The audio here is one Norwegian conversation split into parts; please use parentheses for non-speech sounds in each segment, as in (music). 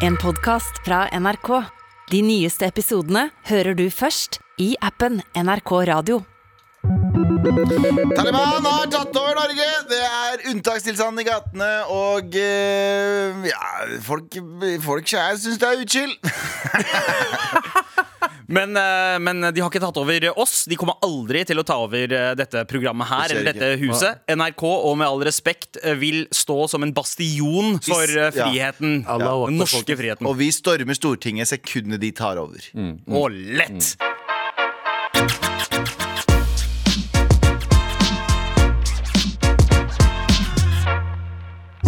En podcast fra NRK. De nyeste episodene hører du først i appen NRK Radio. Taliban har tatt over Norge! Det er unntakstilstand i gatene, og eh, ja, folk, folk syns det er utskill. (laughs) Men, eh, men de har ikke tatt over oss. De kommer aldri til å ta over eh, dette programmet her Det eller dette ikke. huset. NRK, og med all respekt, eh, vil stå som en bastion for friheten. ja. Den norske friheten. Og vi stormer Stortinget sekundet de tar over. Og lett!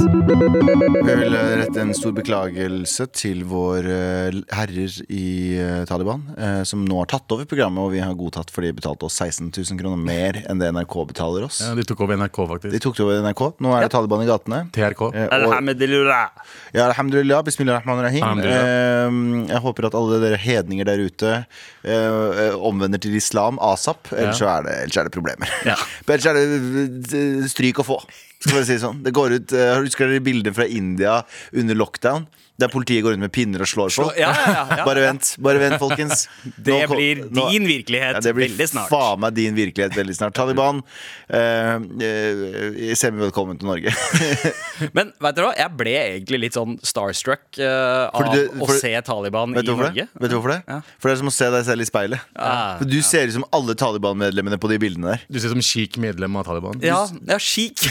Jeg vil rette en stor beklagelse til våre eh, herrer i eh, Taliban, eh, som nå har tatt over programmet, og vi har godtatt fordi de betalte oss 16 000 kroner mer enn det NRK betaler oss. Ja, de tok over NRK, faktisk. De tok over NRK. Nå er det Taliban i gatene. TRK. Eh, Alhamdulillah. ja, alhamdulillah, bismillahirrahmanirrahim. Alhamdulillah. Eh, jeg håper at alle dere hedninger der ute omvender til islam asap, ellers, så er det, ellers er det problemer. (laughs) ellers er det stryk å få. Skal bare si det sånn. Det går ut, uh, Husker dere bilder fra India under lockdown? Der politiet går rundt med pinner og slår folk? ja, ja, ja, ja. Bare vent, bare vent, folkens. (laughs) Det Nå blir nå- din virkelighet ja, det blir veldig snart. faen meg din virkelighet veldig snart. Taliban, uh, uh, semi-velkommen til Norge. (laughs) Men vet dere hva? jeg ble egentlig litt sånn starstruck uh, av du- å for- se Taliban i Norge. det? Vet du hvorfor det? Ja. For det er som å se deg selv i speilet. For Du ser ut som alle Taliban-medlemmene på de bildene der. Du ser ut som chic medlem av Taliban. Ja, ja chic.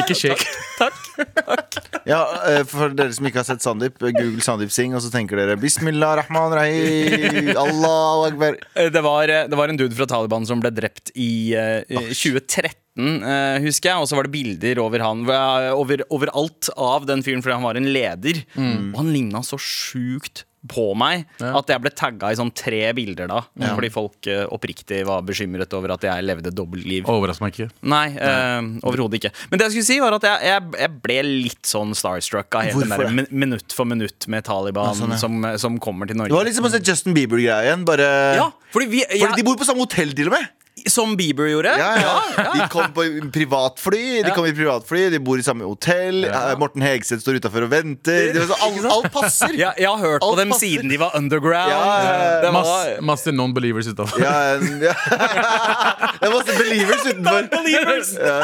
Ikke chic. Takk. Ja, eh, For dere som ikke har sett Sandeep, eh, google Sandeep Singh, og så tenker dere Bismillah rahman rahim, Allah akbar. Eh, Det var, det var en dude fra Taliban som ble drept i uh, 2013, Uh, husker jeg. Og så var det bilder over han eh, over, overalt av den fyren fordi han var en leder. Og han ligna så sjukt på meg at jeg ble tagga i sånn tre bilder da. Fordi folk uh, oppriktig var bekymret over at jeg levde dobbeltliv. Overrasker meg ikke. Nei, uh, overhodet ikke. Men det jeg skulle si var at jeg, jeg, jeg ble litt sånn starstruck av hele den Hvorfor der minutt for minutt med Taliban sånn, ja. som, som kommer til Norge. Det var liksom Justin Bieber-greia igjen. Bare Ja, fordi vi, Fordi de bor på samme hotell, til og med. Som Bieber gjorde. Ja, ja. De kom på privatfly, de Ja. kom i privatfly, de bor i samme hotell. Eh, Morten Hegseth står utafor og venter. Det var så, alt, alt passer. Ja, jeg har hørt på dem passer. siden de var underground. Ja, ja, ja. Var, Masse, masse non-believers utafor. Ja, ja. (laughs) (laughs) Det er masse believers utenfor.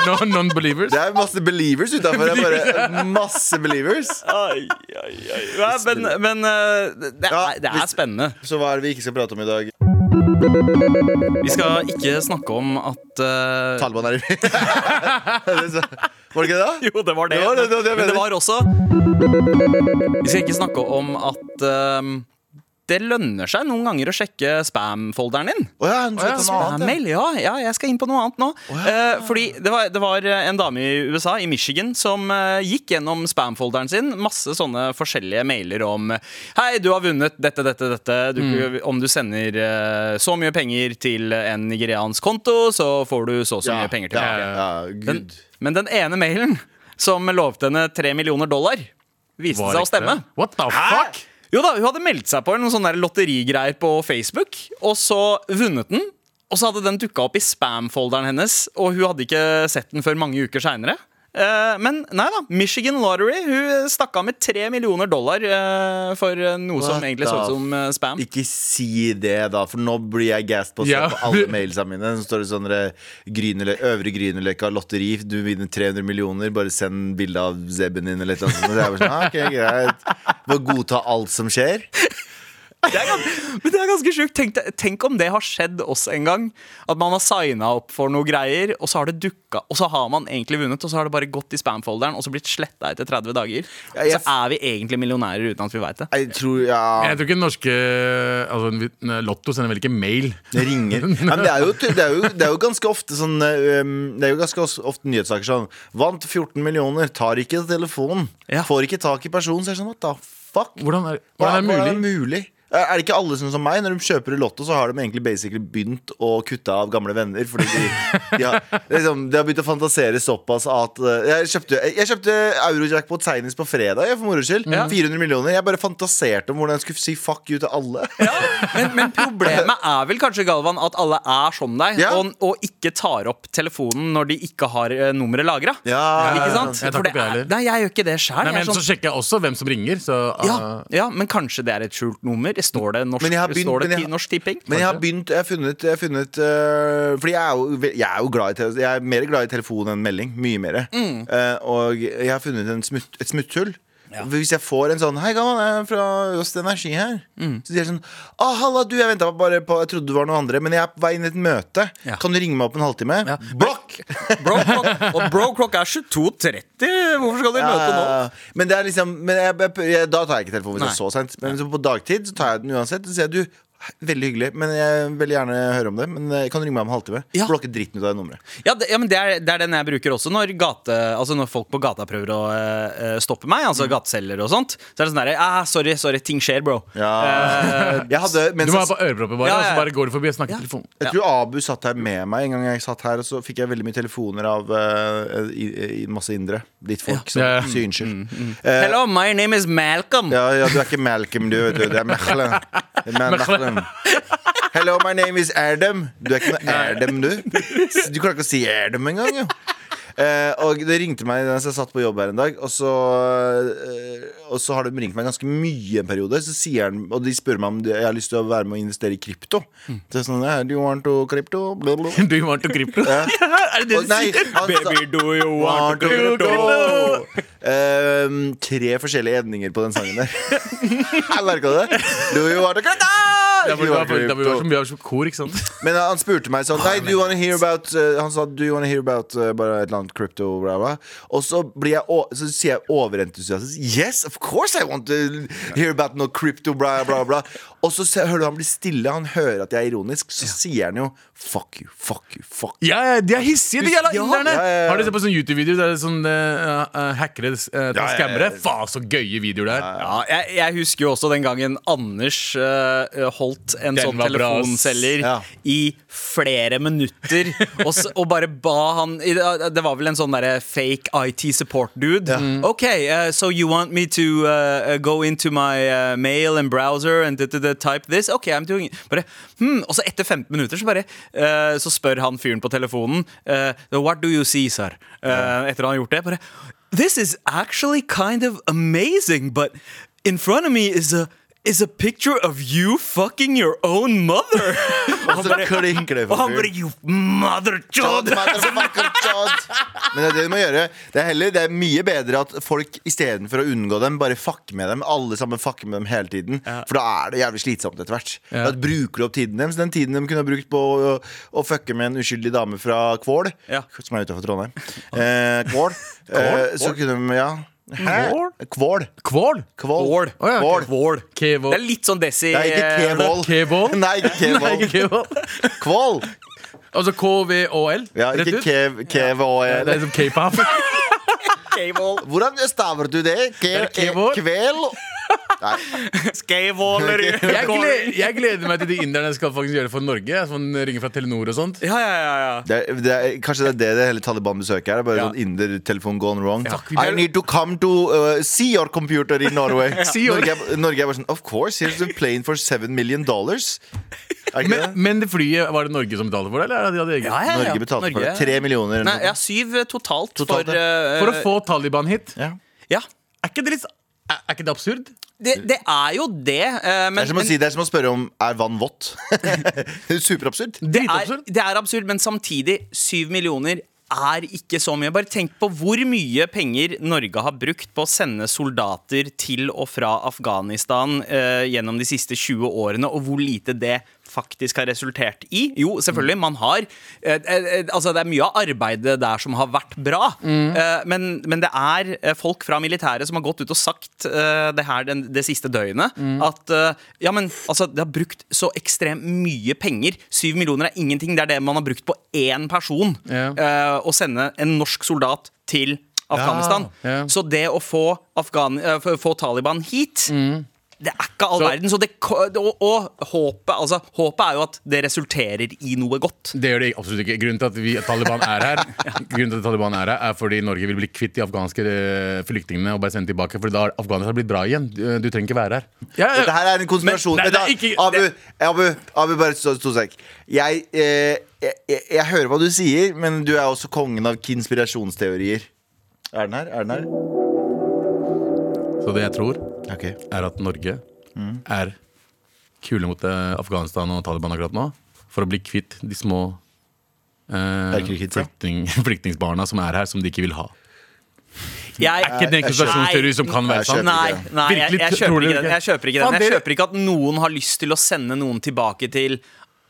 No, non-believers. Det er masse believers utafor. Bare masse believers. Ai, ai, ai. Ja, men men uh, det, er, det er spennende. Så hva er det vi ikke skal prate om i dag? Vi skal ikke snakke om at uh, Taliban er i (laughs) Var det ikke det? da? Jo, det var det. Det var det, det men det var også Vi skal ikke snakke om at um, det lønner seg noen ganger å sjekke spam-folderen din. Oh ja, annet, ja. Spam-mail, ja, ja, jeg skal inn på noe annet nå. Eh, fordi det var, det var en dame i USA, i Michigan, som eh, gikk gjennom spam-folderen sin. Masse sånne forskjellige mailer om Hei, du har vunnet dette, dette, dette. Du, Om du sender eh, så mye penger til en nigeriansk konto, så får du så så mye penger ja, tilbake. ja, men den ene mailen, som lovte henne tre millioner dollar, viste seg å stemme. What the fuck? Jo da, Hun hadde meldt seg på noen sånne lotterigreier på Facebook, og så vunnet den. Og så hadde den dukka opp i spam-folderen hennes, og hun hadde ikke sett den før mange uker seinere. Men nei da, Michigan Lottery Hun stakk av med tre millioner dollar eh, for noe noe som egentlig så ut som eh, spam. Ikke si det, da, for nå blir jeg gassed på å se Ja. på alle mailsene mine. Så står det sånn grynele, Øvre Grünerløkka lotteri, du vinner 300 millioner, bare send bilde av zebben din, eller annet. sånt. Så jeg bare sånn, ah, ok, greit Bare godta alt som skjer. Det er ganske, Men det er ganske sjukt. Tenk, tenk om det har skjedd oss en gang. At man har signa opp for noe greier, og så har det dukka Og så har man egentlig vunnet, og så har det bare gått i spam-folderen, og så blitt sletta etter 30 dager. Ja, jeg- Så er vi egentlig millionærer uten at vi veit det. Jeg tror, ja Jeg tror ikke norske altså, Lotto sender vel ikke mail? Det ringer. (laughs) Men det er, jo, det, er jo, det er jo ganske ofte sånn Det er jo ganske ofte nyhetssaker sånn Vant 14 millioner, tar ikke telefonen. Ja. Får ikke tak i personen. Så er det sånn, what the fuck? Hvordan er, hvordan er det hvordan mulig? mulig? Er det ikke alle som, som meg? Når de kjøper i Lotto, så har de egentlig basically begynt å kutte av gamle venner. Fordi de, de, har, (laughs) liksom, de har begynt å fantasere såpass at uh, Jeg kjøpte, jeg kjøpte Eurojackpot senest på fredag, jeg, for moro skyld. 400 millioner. Jeg bare fantaserte om hvordan jeg skulle si fuck you til alle. (laughs) Men, men problemet er vel kanskje, Galvan, at alle er som deg, Ja. og, og ikke tar opp telefonen når de ikke har uh, nummeret lagra. Ja, Ikke sant? Jeg tar ikke det jeg heller. nei, jeg gjør ikke det sjøl. Nei, men så sjekker jeg også hvem som ringer. Så, ja, uh, ja, men kanskje det er et skjult nummer? Står det Norsk, Men jeg har begynt- står det jeg- norsk Tipping? Men jeg har begynt Jeg har funnet, jeg har funnet uh, Fordi jeg er, jo, jeg er jo glad i Jeg er mer glad i telefon enn melding. Mye mer. Mm. Uh, og jeg har funnet en smutt, et smutthull. Hvis jeg får en sånn Hei, gammal, jeg er fra Øst Energi her. Mm. Så sier jeg sånn Å, halla, du, jeg venta bare på Jeg trodde du var noen andre, men jeg er på vei inn i et møte. Ja. Kan du ringe meg opp en halvtime? Ja. Blokk! (laughs) Bro og bro clock er 22.30. Hvorfor skal dere møte nå? Men det er liksom men jeg, jeg, jeg, Da tar jeg ikke telefonen hvis det er så sent. Men liksom på dagtid så tar jeg den uansett. Så sier jeg du Veldig hyggelig, men jeg vil gjerne høre om det. Men jeg kan ringe meg om en halvtime. Ja. Blokke dritten ut av det nummeret. Ja, det, ja men det er, det er den jeg bruker også når, gate, altså når folk på gata prøver å uh, stoppe meg. Altså Mm. gateselgere og sånt. Så er det sånn derre ah, Sorry, sorry, ting skjer, bro. Ja. Uh, Jeg hadde, du må ha på ørepropper, bare, Ja, ja, og så bare går du forbi og snakker Ja. telefon. jeg tror Abu satt her med meg en gang jeg satt her, og så fikk jeg veldig mye telefoner av uh, i, i masse indre. Ditt folk Så Ja. sier unnskyld. Eh, Hello, my name is Malcolm. ja, ja, du er ikke Malcolm, du. Vet du. Det er Mechlen. (laughs) Er Hello, my name is Erdem. Du er ikke noe Erdem, du. Du klarer ikke å si Erdem engang, jo. Eh, og det ringte meg mens jeg satt på jobb her en dag, og så, eh, og så har de ringt meg ganske mye en periode. Så sier han, Og de spør meg om jeg har lyst til å være med og investere i krypto. Så jeg er sånn, "Eh, Do you want to crypto? Blah, (laughs) blah. Do you want to crypto? Ja. (laughs) er det det Og du nei, sier? han sa- Baby, do you Want want to crypto? Ehm, tre forskjellige edninger på den sangen der. (laughs) Jeg merka det. Do you want to crypto? Det var, want to det som, som kor, ikke sant? Men han spurte meg sånn Nei, do you wanna hear about uh, Han sa do you wanna hear about uh, bare et eller annet crypto bla, bla. Og så, blir jeg, så sier jeg overentusiastisk Yes, of course I want to hear about no crypto bla bla bla Og så hører du han bli stille Han hører at jeg er ironisk Så sier han jo Fuck you, fuck you, fuck you Ja, ja, de er hissige, de jævla Ja, inderne! ja, ja, ja. Har du sett på sånne YouTube-videoer der det er sånn uh, uh, hackere uh, Ja, ja, ja. skammere? Faen, så gøye videoer det er. Ja, jeg, jeg husker jo også den gangen Anders eh, holdt en Den sånn telefonselger Ja. i flere minutter, og, s- og bare ba han i- Det var vel en sånn derre fake IT support-dude. OK, uh, so you want me to uh, go into my mail and browser and type this? OK, I'm doing it. Bare, hmm. Og så etter 15 minutter så bare Så spør han fyren på telefonen What do you see, sir? Etter han har gjort det. Bare This is actually kind of amazing, but in front of me is a is a picture of you fucking your own mother. og han bare, klinker det for fyren. You mother Chod. Men det er det du må gjøre. Det er, heller, det er mye bedre at folk istedenfor å unngå dem, bare fucker med dem. Alle sammen fucker med dem hele tiden. For da er det jævlig slitsomt etter hvert. Ja. Da bruker du opp tiden deres. Den tiden de kunne ha brukt på å, å fucke med en uskyldig dame fra Kvål, Ja. som er utafor Trondheim. Eh, Kvål. Eh, så kunne de Ja. Kvål? Kvål. Kvål? Kvål. Oh, ja, Kvål. Kvål. Kvål. Det er litt sånn Desi Nei, ikke eh. Kevål? Nei, ikke Nei, ikke Kvål. Kevål. Kvål. Altså KVÅL? Ja, ikke? Kev, KVÅL. Det er som k-pop. (laughs) Hvordan staver du det? Kvel? Nei. Jeg, gleder, jeg gleder meg til de inderne skal faktisk gjøre det for Norge. Sånn ringer fra Telenor og sånt. Ja, ja, ja, ja. Det er, det er, kanskje det er det det hele Taliban-besøket er. Bare Ja. sånn indertelefon gone wrong. Ja. I need to come to uh, see your computer in Norway. (laughs) See Norge, Norge er bare sånn Of course, here's a plane for seven million dollars. Men, det? men det flyet, var det Norge som betalte for det? Eller hadde de hadde eget? Ja, ja, ja. Norge betalte for det. Norge- Tre millioner. Nei, ja, syv eh, totalt, Totalt, for uh, For å få Taliban hit? ja. Ja. Er ikke det litt Er, er ikke det absurd? Det, det er jo det, Uh, men, Det er som å si, det er som å spørre om er vann vått. (laughs) Superabsurd. det, er, det er absurd, men samtidig, syv millioner er ikke så mye. Bare tenk på hvor mye penger Norge har brukt på å sende soldater til og fra Afghanistan eh, gjennom de siste 20 årene, og hvor lite det faktisk har resultert i. Jo, selvfølgelig, man har eh, eh, Altså, det er mye av arbeidet der som har vært bra, eh, men, men det er eh, folk fra militæret som har gått ut og sagt eh, det her den, det siste døgnet, at eh, ja, men altså, det har brukt så ekstremt mye penger. Syv millioner er ingenting. Det er det man har brukt på én person. Ja. eh, å sende en norsk soldat til Afghanistan. Ja. Så det å få, Afghan, eh, få- Taliban hit det er ikke all Så- verden. Så det, og, og håpet, altså, håpet er jo at det resulterer i noe godt. Det gjør det absolutt ikke. Grunnen til at vi, Taliban er her (laughs) (laughs) Grunnen til at Taliban er her, er fordi Norge vil bli kvitt de afghanske eh, flyktningene og bare sende tilbake. Fordi da har Afghanistan blitt bra igjen. Du, du trenger ikke være her. Ja, Dette her er en konspirasjon. Men- nei, det er ikke- Abu, Abu, Abu, bare stå, to sek. Jeg, eh, jeg, jeg, jeg hører hva du sier, men du er også kongen av konspirasjonsteorier. Er den her? Er den her? Så det jeg tror, Ok. er at Norge er kule mot eh, Afghanistan og Taliban akkurat nå. For å bli kvitt de små eh, flyktning, (laughs) flyktningsbarna som er her, som de ikke vil ha. Jeg, Ikke den konspirasjonsteori som kan være sant. Nei, nei jeg, jeg, kjøper ikke den. Jeg kjøper ikke den. Jeg kjøper ikke at noen har lyst til å sende noen tilbake til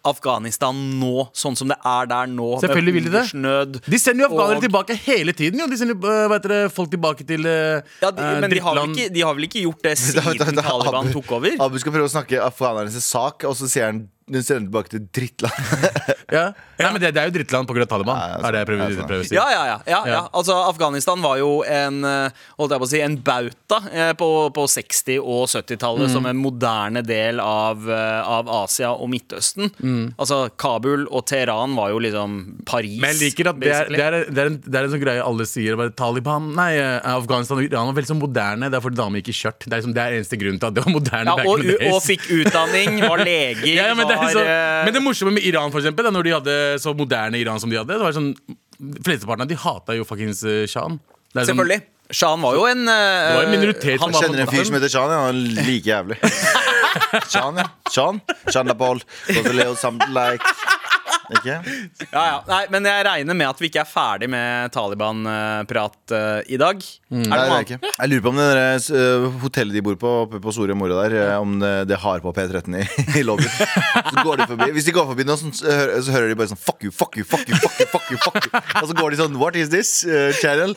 Afghanistan nå, sånn som det er der nå. Selvfølgelig vil de det. hungersnød De sender jo afghanere og- tilbake hele tiden. Jo. De sender uh, dere, folk tilbake til uh, Ja, de, øh, men de har, ikke, de har vel ikke gjort det (laughs) Da- da- siden da- Taliban tok over? Abu skal prøve å snakke afghanernes sak, og så sier han den sender tilbake til drittland. (laughs) Ja. Nei, men det, det er jo drittland pga. Taliban. Ja, ja, er det jeg prøver, ja, prøver å si. Ja, ja, ja. Altså, Afghanistan var jo en eh, Holdt jeg på å si En bauta eh, på, på 60- og 70-tallet Mm. som en moderne del av, eh, av Asia og Midtøsten. Altså, Kabul og Teheran var jo liksom Paris. Mm. Men jeg liker at det er, det, er, det, er en, det er en sånn greie alle sier. Bare, Taliban, nei, Afghanistan og Iran var veldig sånn moderne. Det er fordi damer gikk i skjørt. Det er, liksom, det er eneste grunnen til at det var moderne. ja, og, og fikk utdanning, var leger, (laughs) ja, ja, men, det så, eh, men det morsomme med Iran, for eksempel, da, når de hadde så moderne Iran som de hadde, det var sånn Flesteparten av de hata jo fuckings uh. Det er sånn- Selvfølgelig. Shahen var jo en uh, Det var en minoritet han som kjenner en fyr som heter Shan. Ja. Han er like jævlig. (laughs) Shan, ja. Shan. Shan Lapol. A little something like Ikke? Ja, ja. Nei, men jeg regner med at vi ikke er ferdig med Taliban-prat uh, i dag. Mm. Er det noe jeg ikke. Jeg lurer på om det der, uh, hotellet de bor på oppe på Soria Moria der, om det, det har på P13 i, (laughs) i lobbyen. Så går de forbi. Hvis de går forbi sånn, så, så hører de bare sånn fuck you, fuck you, fuck you, fuck you, fuck you, fuck you. Og så går de sånn What is this uh, channel?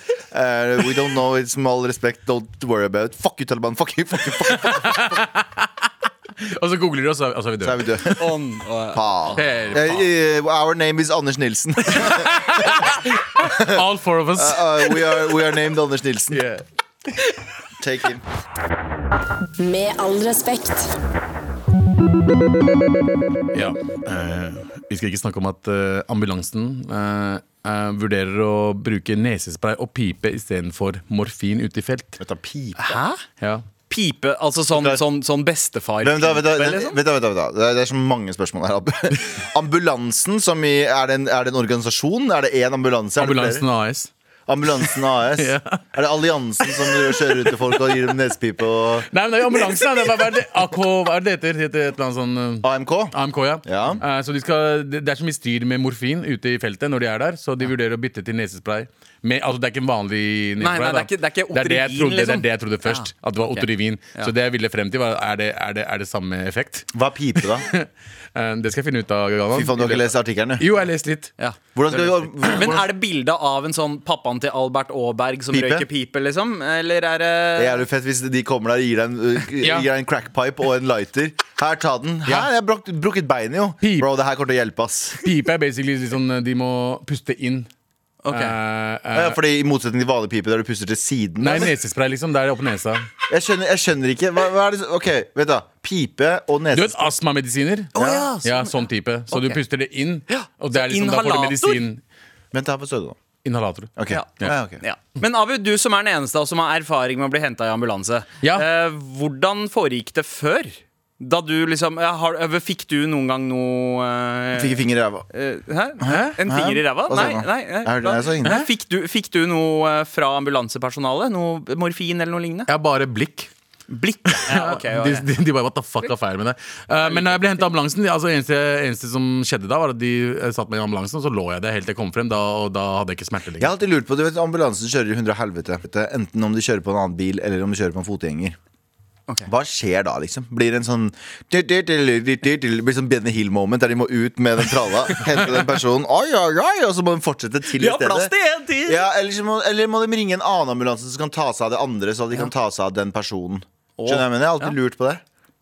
We don't know, it's small respect, don't worry about. Fuck you, Taliban. Fuck you, fuck you, fuck you. Og så googler du, og så, og så er vi Så er døde. vi døde. (laughs) Og- Faen. Eh, eh, our name is Anders Nilsen. All four of us. (laughs) Uh, we, are, we are named Anders Nilsen. Yeah. Take him. Med all respekt. Ja. eh, vi skal ikke snakke om at eh, ambulansen eh, eh, vurderer å bruke nesespray og pipe istedenfor morfin ute i felt. Dette er pipe. Hæ? Ja. Pipe? Altså sånn, er- sånn, sånn bestefar Vent, da, vent, da, vent, liksom? da, vent, da, vent, da. Det er- så mange spørsmål her. (laughs) Ambulansen, som i Er det en, er det en organisasjon? Er det én ambulanse? Er? Ambulansen AS. Ambulansen AS? (laughs) Ja. Er det alliansen som kjører ut til folk og gir dem nesepipe og Nei, men det er jo ambulansen. Det er- det, AK, hva er det heter? Det heter et eller annet sånn eh, AMK? AMK, ja. Ja. Uh, så de skal, det det er så mye styr med morfin ute i feltet når de er der, så de vurderer å bytte til nesespray. Med, altså Det er ikke en vanlig. Nei, nei, det er ikke- det er ikke det, er det, jeg trodde, trodde, det liksom. er det jeg trodde først. At det var Ok. Otrivin. Ja. Så det jeg ville frem til, var er det, er det, er det samme effekt? Hva er pipe, da? (laughs) Eh, det skal jeg finne ut av. Fy faen, du har ikke lest artikkelen. Jo, jeg har lest litt. Ja. Hvordan skal vi Men er det bilde av en sånn pappaen til Albert Aaberg som Pipe? røyker pipe, liksom? Eller er det Det er jo fett hvis de kommer der og gir deg en, (laughs) Ja. gir deg en crackpipe og en lighter. Her, ta den. Her, Ja. jeg har brukket, beinet, jo. Pipe. Bro, det her kommer til å hjelpe, ass. Pipe er basically sånn De må puste inn. Ok. Uh, uh, Ja, fordi I motsetning til vanlig pipe der du puster til siden. Nei, nesespray, liksom. Der oppe nesa. Jeg skjønner, jeg skjønner ikke. Hva, hva er det Ok, vet du. Pipe og nesespray. Du vet astmamedisiner? Oh, ja, Ja, sånn. sånn type. Så okay. du puster det inn, og det er liksom, da får du medisin. Vent, da, få støtte, da. Inhalator. Okay. Ja. Ja, okay. Ja. Men Abu, du som er den eneste av oss som har erfaring med å bli henta i ambulanse. Ja. Eh, hvordan foregikk det før? Da du liksom ja, har, Fikk du noen gang noe uh, Fikk finger i ræva. eh, Hæ? En Hæ? finger i ræva? Nei, nei, nei. Hørte- jeg. Nei, Fikk du, fikk du noe eh, fra ambulansepersonalet? Noe morfin eller noe lignende? Jeg bare blikk. Blikk? Ja, okay, de, de, de bare, what the fuck er feil med det? Uh, men da jeg ble hentet av ambulansen, altså eneste, eneste som skjedde da, var at de satt meg i ambulansen, og så lå jeg der helt til jeg kom frem, da, og da hadde jeg ikke smerte Jeg har alltid lurt på, du vet Ambulansen kjører i hundre helvete. Enten om de kjører på en annen bil, eller om de kjører på en fotgjenger. Ok. Hva skjer da, liksom? Blir det en sånn Blir sånn Benny Hill-moment der de må ut med den tralla, (laughs) hente den personen, oi, oi, oi, og så må de fortsette til har stedet? til! Ja, eller, må, eller må de ringe en annen ambulanse som kan ta seg av det andre, så de kan ta seg av den personen? Skjønner jeg mener? Jeg har alltid lurt på det.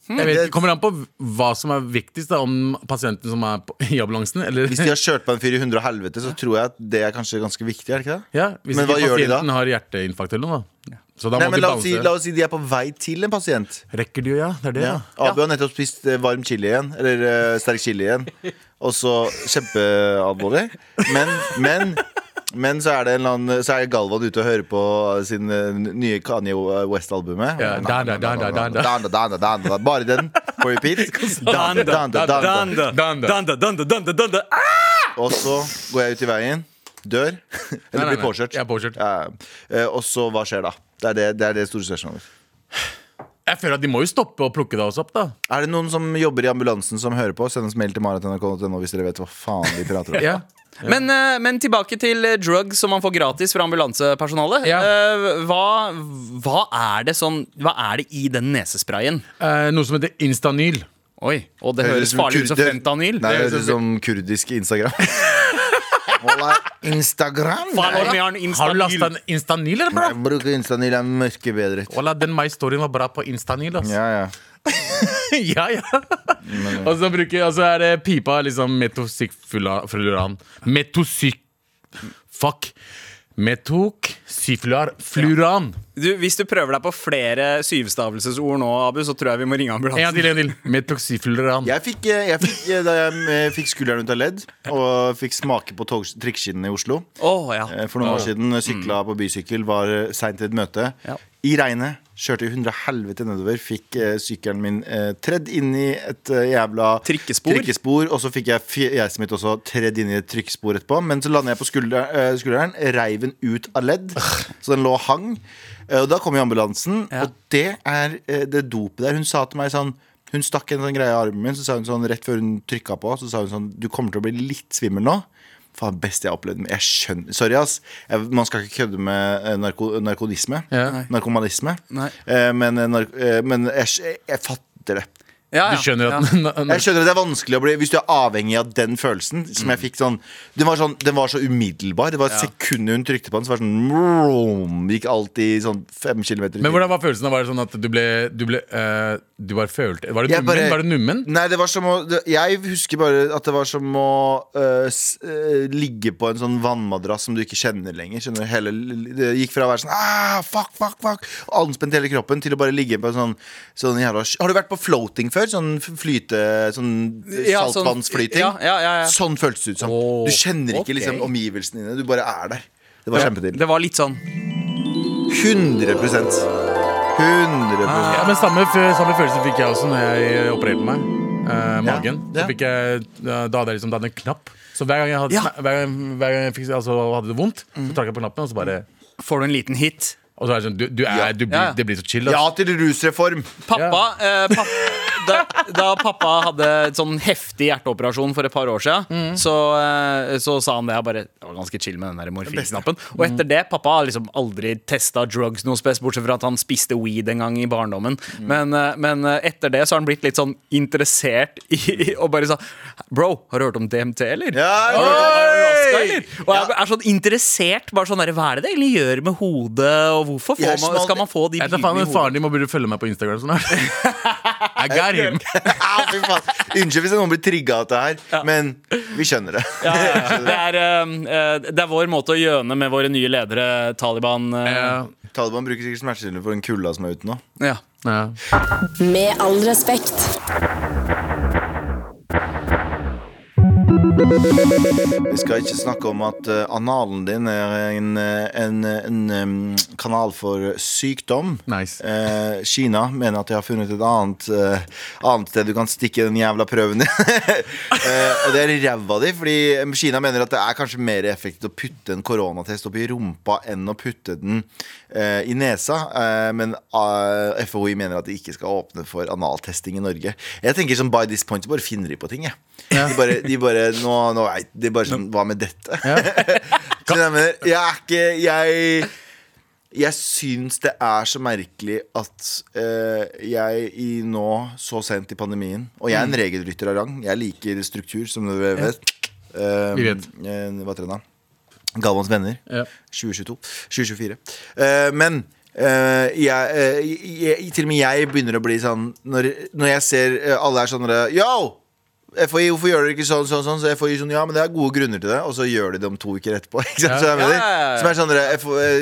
Jeg vet, ikke, kommer an på hva som er viktigst, da, om pasienten som er på, i ambulansen, eller Hvis de har kjørt på en fyr i hundre og helvete, så tror jeg at det er kanskje ganske viktig. er det ikke det? ja, Hvis Men ikke hva gjør de da? har hjerteinfarkt eller noe, da. Så da Nei, må men de la oss, si, la oss si de er på vei til en pasient. Rekker de jo, ja. Det er det, Ja. ja. Abu har nettopp spist eh, varm chili igjen. Eller uh, sterk chili igjen. Og så kjempealvorlig. Men, men men så er det en eller annen Så er Galvan ute og hører på sin eh, nye Kanye West-albumet. Ja, danda, danda, danda. da, da, da. Da, da, da, da, da. Bare den på repeat. Danda, da, da, da, da. Danda, Danda. danda, danda, danda, danda. Og så går jeg ut i veien, dør, (laughs) eller blir påkjørt. Jeg er påkjørt. Ja. Eh, Og så hva skjer da? Det er det, det, er det store spørsmålet. Jeg føler at de må jo stoppe og plukke deg opp, da. Er det noen som jobber i ambulansen som hører på? Send oss mail til marit.nrk.no hvis dere vet hva faen vi prater om. (laughs) Ja. Men, eh, men tilbake til eh, drugs som man får gratis fra ambulansepersonalet. Ja. Eh, Hva, hva er det sånn Hva er det i den nesesprayen? Eh, noe som heter Instanyl. Oi, og det høres farlig ut som fentanyl. Nei, det høres ut som kurdisk Instagram. (laughs) Instagram? On Har du Instanyl. lasta Instanyl, eller, bro? Jeg bruker Instanyl, er mørke bedre. Wallah, den My-storyen var bra på Instanyl, altså. Ja, ja. (laughs) (laughs) ja, ja. og så bruker Og så er det pipa liksom metoxyfluoran. Metosyk... Fuck. Metoxyfluoran. Du, hvis du prøver deg på flere syvstavelsesord nå, Abu, så tror jeg vi må ringe En gang til, en til. Metoxyfluoran. Jeg fikk, eh, jeg fikk eh, Da jeg eh, fikk skulderen ut av ledd og fikk smake på tog- trikkeskinnene i Oslo oh, ja. for noen år siden, sykla på bysykkel, var seint til et møte. Ja. I regnet. Kjørte i hundre helvete nedover. Fikk eh, sykkelen min eh, tredd inn i et eh, jævla Trikkespor. trikkespor. Og så fikk jeg fjeset mitt også tredd inn i et trykkespor etterpå. Men så landet jeg på skulder, eh, skulderen, reiv den ut av ledd. Så den lå og hang. Eh, og da kom jo ambulansen, Ja. og det er eh, det dopet der. Hun sa til meg sånn Hun stakk en sånn greie i armen min, så sa hun sånn rett før hun trykka på, så sa hun sånn Du kommer til å bli litt svimmel nå. Faen, beste jeg har opplevd. Jeg skjønner Sorry, ass. Jeg, man skal ikke kødde med eh, narko, narkodisme. Ja. Narkomanisme. Nei. Eh, men eh, nark, eh, men jeg, jeg, jeg fatter det. Ja, ja. Du skjønner at ja. (laughs) Jeg skjønner at det er vanskelig å bli Hvis du er avhengig av den følelsen Som Mm. jeg fikk sånn Den var, sånn, den var så umiddelbar. Det var et sekund hun trykte på den, så var det sånn vroom, Gikk alltid sånn fem kilometer. Men hvordan var følelsen? Var det sånn at du ble Du, ble, uh, du bare følte Var det nummen? bare- Var det nummen? Nei, det var som å det, Jeg husker bare at det var som å uh, s, uh, ligge på en sånn vannmadrass som du ikke kjenner lenger. Skjønner du? Hele, Det gikk fra å være sånn ah, fuck, fuck, fuck anspent hele kroppen til å bare ligge på en sånn, sånn jævla Har du vært på floating før? Sånn flyte Sånn Ja, sånn- saltvannsflyting? Sånn, ja, ja, ja. Sånn føltes det ut som. Oh, du kjenner ikke okay. liksom omgivelsene dine. Du bare er der. Det var kjempedeilig. Det var litt sånn 100 100 Ja, men samme, samme følelse fikk jeg også når jeg opererte meg. eh, magen. ja. Så fikk jeg, da da hadde jeg liksom da hadde en knapp. Så hver gang jeg hadde, Ja. hver gang, hver gang jeg fikk, altså, hadde det vondt, så trakk jeg på knappen, og så bare Får du en liten hit? Og så er det sånn, du, du er, du, blir- Ja, ja. Det blir så chill. Altså. Ja til rusreform. Pappa, eh, papp, (laughs) da, da pappa hadde en sånn heftig hjerteoperasjon for et par år siden, så, eh, så sa han det. Jeg bare, det var ganske chill med den morfinknappen. Og etter det, pappa har liksom aldri testa drugs noe spes, bortsett fra at han spiste weed en gang i barndommen. Men, eh, men eh, etter det så har han blitt litt sånn interessert i Og bare sa Bro, har du hørt om DMT, eller? Ja, Har du hørt om ayahuasca, eller? Og jeg er sånn interessert. Bare sånn der, Hva er det det egentlig gjør med hodet, og hvorfor får man, skal man få de bildene i hodet? Faren din må burde følge meg på Instagram snart. (laughs) I got him. Au, (laughs) fy faen. Unnskyld hvis noen blir trigga av dette her, men vi skjønner det. Ja, ja, ja. (laughs) Det, er, eh, eh, det er vår måte å gjøne med våre nye ledere, Taliban. eh, Ja. Taliban bruker sikkert smertestillende for den kulda som er ute nå. ja. Ja. Med all respekt. Vi skal ikke snakke om at eh, analen din er en, eh, en, en, kanal for sykdom. Nice. Eh, Kina mener at de har funnet et annet, eh, annet sted du kan stikke den jævla prøven din. (laughs) Eh, og det er ræva di, fordi Kina mener at det er kanskje mer effektivt å putte en koronatest opp i rumpa enn å putte den eh, i nesa. Eh, men eh, FHI mener at de ikke skal åpne for analtesting i Norge. Jeg tenker som by this point så bare finner de på ting, jeg. De bare, de bare nå, nå veit de bare sånn Hva med dette? (laughs) Så jeg mener, jeg er ikke Jeg jeg syns det er så merkelig at eh, jeg i nå, så sent i pandemien Og jeg er en regelrytter av rang. Jeg liker struktur, som du vet. Eh, Vi vet. eh, hva heter den da? Galvans venner. Ja. 2022. 2024. Eh, men eh, jeg, eh, jeg, Til og med jeg begynner å bli sånn Når, når jeg ser eh, alle er sånn der, Yo! FHI, hvorfor gjør dere ikke sånn, sånn, sånn? Så FHI sånn, ja, men det er gode grunner til det Og så gjør de det om to uker etterpå (laughs) ikke sant? Så Ja, ja. Som er sånn,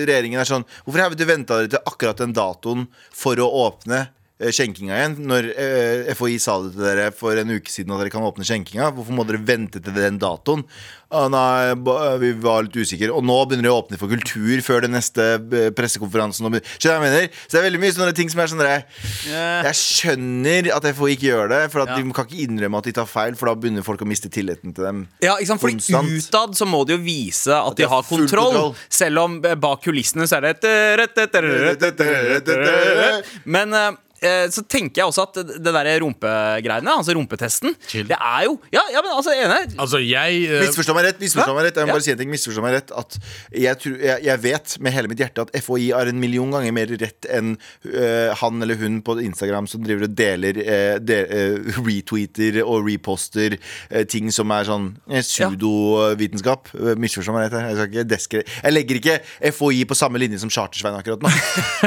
regjeringen er sånn Hvorfor har vi venta dere til akkurat den datoen For å åpne skjenkinga igjen Når eh, FHI sa det til dere For en uke siden at dere kan åpne skjenkinga Hvorfor må dere vente til den datoen? Ah, nei, ba- vi var litt usikre Og nå begynner det å åpne for kultur Før den neste eh, pressekonferansen Skjønner jeg mener? Så det er veldig mye sånne ting som er sånn yeah. Jeg skjønner at FHI ikke gjør det For at Ja. de kan ikke innrømme at de tar feil For da begynner folk å miste tilliten til dem Ja, ikke sant? Fordi Konstant. utad så må de jo vise at, de de har har kontroll, kontroll. selv om eh, bak kulissene så er det Men eh, eh, så tenker jeg også at det derre der rumpegreiene, altså rumpetesten, Chill. det er jo Ja, ja men altså, enig. Altså, jeg eh, Misforstå meg rett, misforstå meg rett. Jeg må Ja. bare si en ting, misforstå meg rett At jeg, tror, jeg, jeg vet med hele mitt hjerte At FHI har en million ganger mer rett Enn uh, han eller hun på Instagram Som driver og deler uh, de, Retweeter og reposter Ting som er sånn uh, Pseudo-vitenskap. Øh, Misforstå meg rett Jeg, skal ikke deske, jeg legger ikke FHI på samme linje som Chartersveien akkurat nå.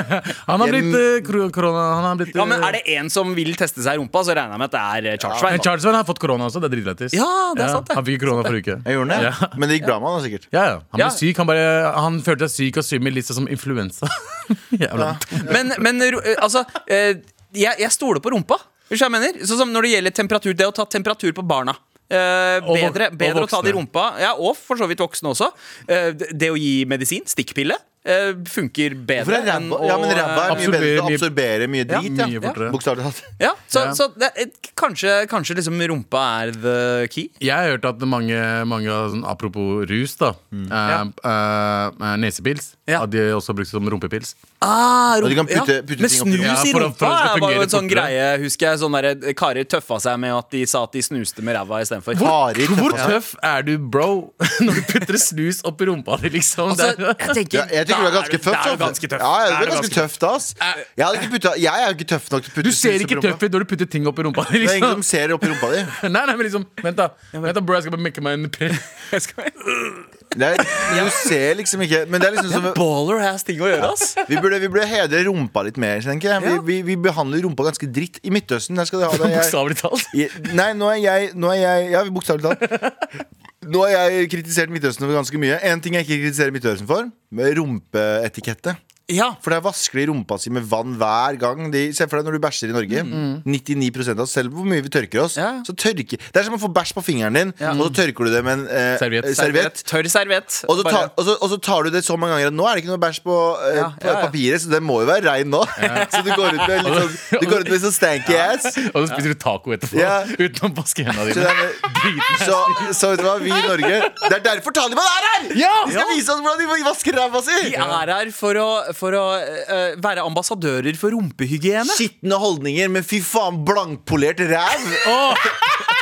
(laughs) Han har blitt uh, korona Han har blitt Ja, men eh, Er det en som vil teste seg i rumpa, så regner jeg med at det er eh, Charles Men Svein. da. Charles Svein har fått korona også, det er dritlættis. Ja, det er sant, det. Han fikk korona forrige uke. Jeg gjorde det Ja. Men det gikk bra med han da, sikkert Ja, ja. Han ble Ja. syk. Han, bare, han følte seg syk og svimmel, litt sånn som influensa. (laughs) Jævla Men, men eh, altså eh, jeg, jeg stoler på rumpa. Hvis jeg mener Sånn som når det gjelder temperatur. Det å ta temperatur på barna. Eh, Og vok- bedre og bedre å ta det i voksne. rumpa. Ja, Og for så vidt voksne også. Eh, det- det å gi medisin, stikkpille, eh, funker Hvorfor bedre er enn ræva? Ja, men å, ræva er eh, mye bedre til å absorberer mye- mye drit ja. fortere. Bokstavlig talt ja, så, Ja. så det, er- kanskje, kanskje liksom rumpa er the key? Jeg har hørt at mange, mange av sånn, apropos rus, da. eh, eh, nesepils. Ja. At de også brukes som rumpepils. Ah, Og de kan putte- ja. putte med ting opp snus i for rumpa for var jo fungere en sånn greie. Husker jeg sånn der, Karer tøffa seg med at de sa at de snuste med ræva istedenfor. Hvor, Hvor tøff er du, bro, (laughs) når du putter snus opp i rumpa di, liksom? Altså, jeg tenker, Ja, jeg tenker du er ganske tøff. er altså. ganske tøff. Ja, ja, du er ganske tøff, da. Jeg, hadde ikke putta, jeg er ikke tøff nok til å putte du ser ikke tøff ut når du putter ting opp i rumpa di. Liksom. Det er ingen Liksom. som ser opp i rumpa di. (laughs) Nei, nei, men liksom, vent da, vent da bro, jeg skal bare mekke meg en pre... (laughs) Men du ser liksom ikke Men det er liksom som Baller has ting å gjøre, ass. vi burde, vi burde hedre rumpa litt mer, tenker jeg. Vi, vi, vi behandler rumpa ganske dritt. I Midtøsten der skal de ha det. Jeg, Bokstavelig talt. jeg, nei, nå er jeg, nå er jeg Ja, bokstavelig talt. Nå har jeg kritisert Midtøsten for ganske mye. En ting jeg ikke kritiserer Midtøsten for, med rumpeetikette. Ja. For der vasker de rumpa si med vann hver gang. De, se for deg når du bæsjer i Norge. 99% av oss, selv hvor mye vi tørker oss, Ja. så tørker Det er som å få bæsj på fingeren din, og så tørker du det med en eh, Serviett. eh, serviett. Tørr serviett. Og så, tar, og, så, og så tar du det så mange ganger at nå er det ikke noe bæsj på, eh, Ja, på ja, ja. papiret, så det må jo være rein nå. (laughs) så du går ut med litt sånn, du går ut med sånn stanky ass. Og så spiser du taco etterpå, Ja. uten å vaske hendene Så, dine. det er, så, så vet du hva, vi i Norge Det er derfor Taliban er her! De skal vise oss hvordan de vasker ræva si! De er her for å, for å eh, være ambassadører for rumpehygiene. Skitne holdninger, men fy faen, blankpolert ræv! Åh,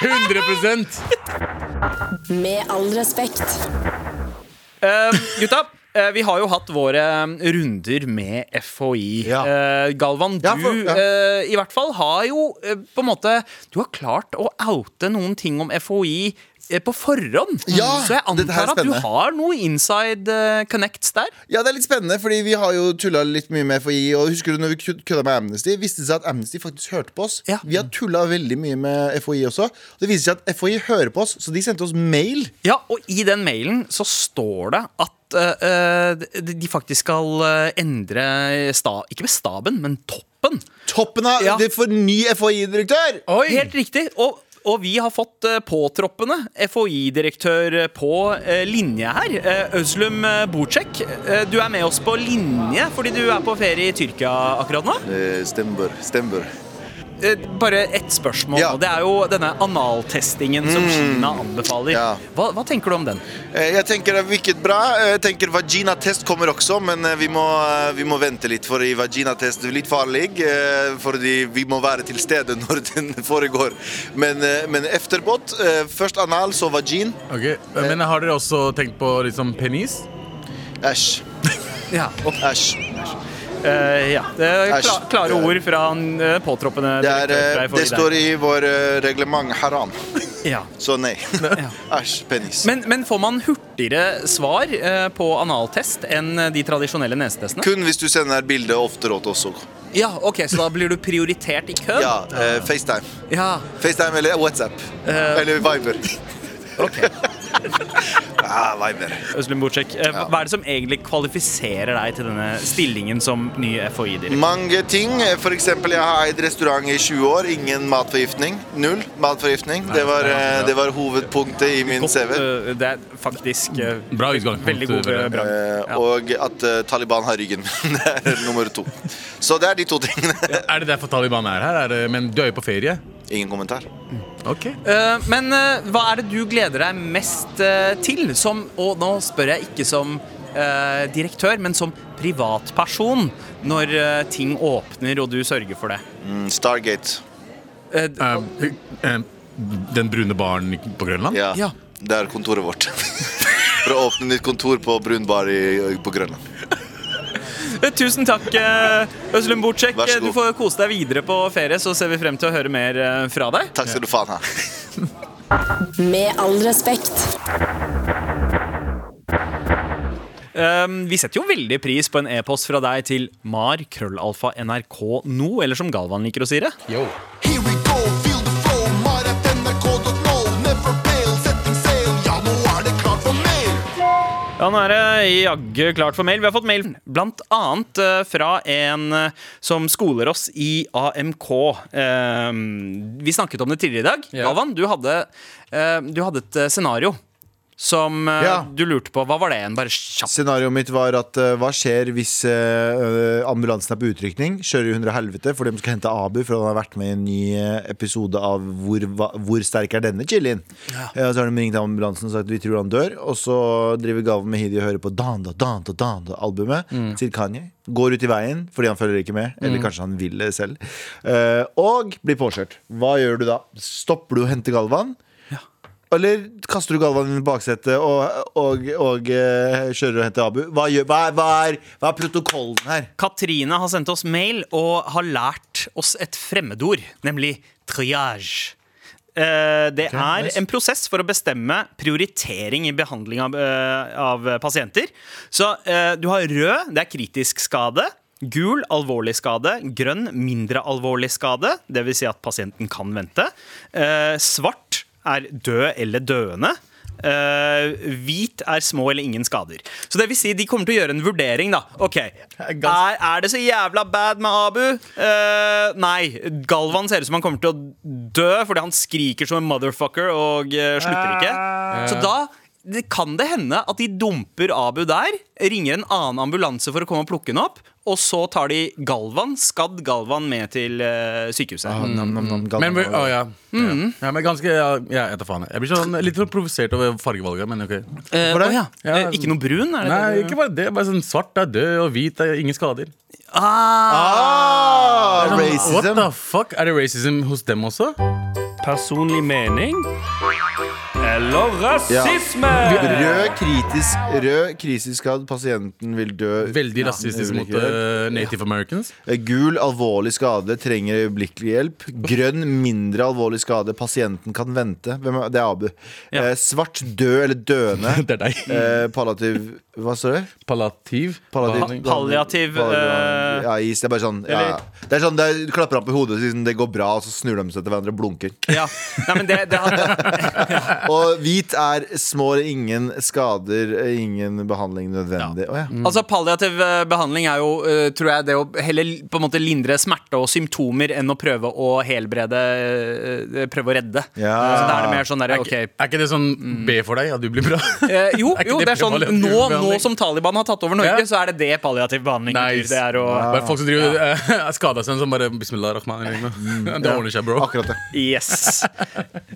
100% Med all respekt. Eh, gutta, eh, vi har jo hatt våre runder med FHI. Ja. Eh, Galvan, du Ja, for- ja. eh, i hvert fall har jo eh, på en måte Du har klart å oute noen ting om FHI eh, på forhånd. Ja, Så jeg antar at du har noe inside uh, connects der. Ja, det er litt spennende, fordi vi har jo tulla litt mye med FHI. Og husker du når vi kødda med Amnesty? Viste det seg at Amnesty faktisk hørte på oss. Ja. Vi har tulla veldig mye med FHI også. Det viser seg at FHI hører på oss, så de sendte oss mail. Ja, og i den mailen så står det at eh, de de faktisk skal eh, endre sta Ikke med staben, men toppen. Toppen av Ja. det for ny FHI-direktør! Helt riktig. Og, og vi har fått uh, påtroppende FHI-direktør på linje her. Uh, Özlem uh, Bocek, du er med oss på linje fordi du er på ferie i Tyrkia akkurat nå. Stemmer. Stemmer. Eh, bare ett spørsmål. Ja. og Det er jo denne analtestingen som Kina anbefaler. Ja. Hva, hva tenker du om den? Eh, Jeg tenker det er virket bra. Eh, Jeg tenker Vaginatest kommer også, men vi må, vi må vente litt. For i vaginatest er litt farlig. Fordi vi må være til stede (laughs) når den foregår. Men, men efterbåt. Først anal, så vagin. Okay. Men har dere også tenkt på liksom penis? Æsj. Ja, Æsj. Eh, ja. Det er kla klare ord fra en uh, påtroppende Det, er, eh, FHI det står i vår eh, reglement haram. Ja. Så nei. (laughs) Æsj. Penis. Men, men får man hurtigere svar eh, på analtest enn de tradisjonelle nesetestene? Kun hvis du sender bilde oftere til oss òg. Ja, ok, Så da blir du prioritert i køen? Ja, eh, FaceTime. Ja, FaceTime eller WhatsApp. Eller Viber. ok Ah, Viber. Øzlem Bocek, eh, hva er det som egentlig kvalifiserer deg til denne stillingen som ny FHI-direktør? Mange ting. Eksempel, jeg har eid restaurant i 20 år. Ingen matforgiftning. Null matforgiftning. Det var, eh, det var hovedpunktet i min CV. Eh, Det er faktisk eh, Bra utgang. veldig god bragd. Ja. Og at Taliban har ryggen. (laughs) Det er nummer to. Så det er de to tingene. Er det derfor Taliban er her? Er det, men du er jo på ferie. Ingen kommentar. Ok Uh, Men uh, hva er det du gleder deg mest uh, til? Som, og nå spør jeg ikke som eh, direktør, men som privatperson. Når ting åpner og du sørger for det. Mm, Stargate. Den brune baren på Grønland? Ja. Ja. Det er kontoret vårt. (laughs) For å åpne nytt kontor på Brun bar i, på Grønland. (laughs) Tusen takk, eh, så god. Du får kose deg videre på ferie, så ser vi frem til å høre mer eh, fra deg. Takk skal du faen ha. (laughs) Med all respekt. Um, vi setter jo veldig pris på en e-post fra deg til mar krøllalfa nrk no, eller som Galvan liker å si det. Yo. Ja, nå er det jaggu klart for mail. Vi har fått mail blant annet eh, fra en eh, som skoler oss i AMK. Um, vi snakket om det tidligere i dag. Galvan, du hadde, eh, du hadde et eh, scenario som eh, Ja. du lurte på. Hva var det igjen? Bare kjapt. Scenarioet mitt var at uh, hva skjer hvis uh, ambulansen er på utrykning? Kjører i hundre helvete fordi de skal hente Abu, for han har vært med i en ny episode av Hvor, hva, hvor sterk er denne chilien? Ja. Uh, så har de ringt ambulansen og sagt vi tror han dør. Og så driver Galvan med Hidi og hører på Danda, Danda, Danda-albumet til Kanye. Går ut i veien fordi han følger ikke med, eller kanskje han vil det selv. Og blir påkjørt. Hva gjør du da? Stopper du å hente Galvan? Eller kaster du Galvan inn i baksetet og, og, og uh, kjører og henter Abu? Hva, gjør, hva, er, hva, er, hva er protokollen her? Katrine har sendt oss mail og har lært oss et fremmedord, nemlig triage. Eh, Det er en prosess for å bestemme prioritering i behandling av, eh, av pasienter. Så du har rød, det er kritisk skade. Gul, alvorlig skade. Grønn, mindre alvorlig skade. Dvs. Si at pasienten kan vente. Svart er død eller døende. Uh, hvit er små eller ingen skader. Så det vil si de kommer til å gjøre en vurdering. da Ok, (laughs) Er, er det så jævla bad med Abu? Uh, nei. Galvan ser ut som han kommer til å dø fordi han skriker som en motherfucker og uh, slutter ikke. Så da det kan det hende at de dumper Abu der, ringer en annen ambulanse for å komme og plukke den opp, og så tar de Galvan, skadd Galvan med til eh, sykehuset. Nam, nam, nam, Galvan. Men, vi- å, ja. ja. ja, men ganske ja, ja, Jeg tar faen. Jeg blir sånn, litt sånn provosert over fargevalget, men ok. Eh, det? å ja. Ja. Eh, ikke noe brun? Er det Nei, det du- ikke bare det. Bare sånn Svart er død, og hvit er ingen skader. ah, Sånn, What racism! the fuck? Er det racism hos dem også? Personlig mening eller Ja. rasisme? Rød kritisk Rød kritisk. Pasienten vil dø. Veldig rasistisk mot eh, native americans. Eh, Gul alvorlig skade, trenger øyeblikkelig hjelp. Grønn mindre alvorlig skade, pasienten kan vente. Hvem er, det er Abu. Ja. Eh, svart død eller døende. (laughs) Det er deg. Eh, palliativ Hva står det? Palliativ. Palliativ- Palliativ, Palliativ- Ja, is. Det er bare sånn ja. Det er sånn, det er, Du klapper ham på hodet og sånn, det går bra, og så snur de seg til hverandre og blunker. Ja. Nei, men det, det hadde, (laughs) (laughs) Og hvit er små ingen skader, ingen behandling nødvendig. Å, ja. Altså Palliativ eh, behandling er jo eh, tror jeg, det å heller på en måte lindre smerte og symptomer enn å prøve å helbrede eh, Prøve å redde. Ja. Så er det mer sånn Er okay. ikke, er ikke det sånn be for deg, at du blir bra? Eh, jo, (laughs) Er jo, det det er sånn nå, nå som Taliban har tatt over Norge, Ja. så er det det palliativ behandling. Nice. Det er å Bare folk som driver ja. (laughs) skada seg, som bare Bismillah rahman (laughs) Det ordner seg, bro. Akkurat det. Yes.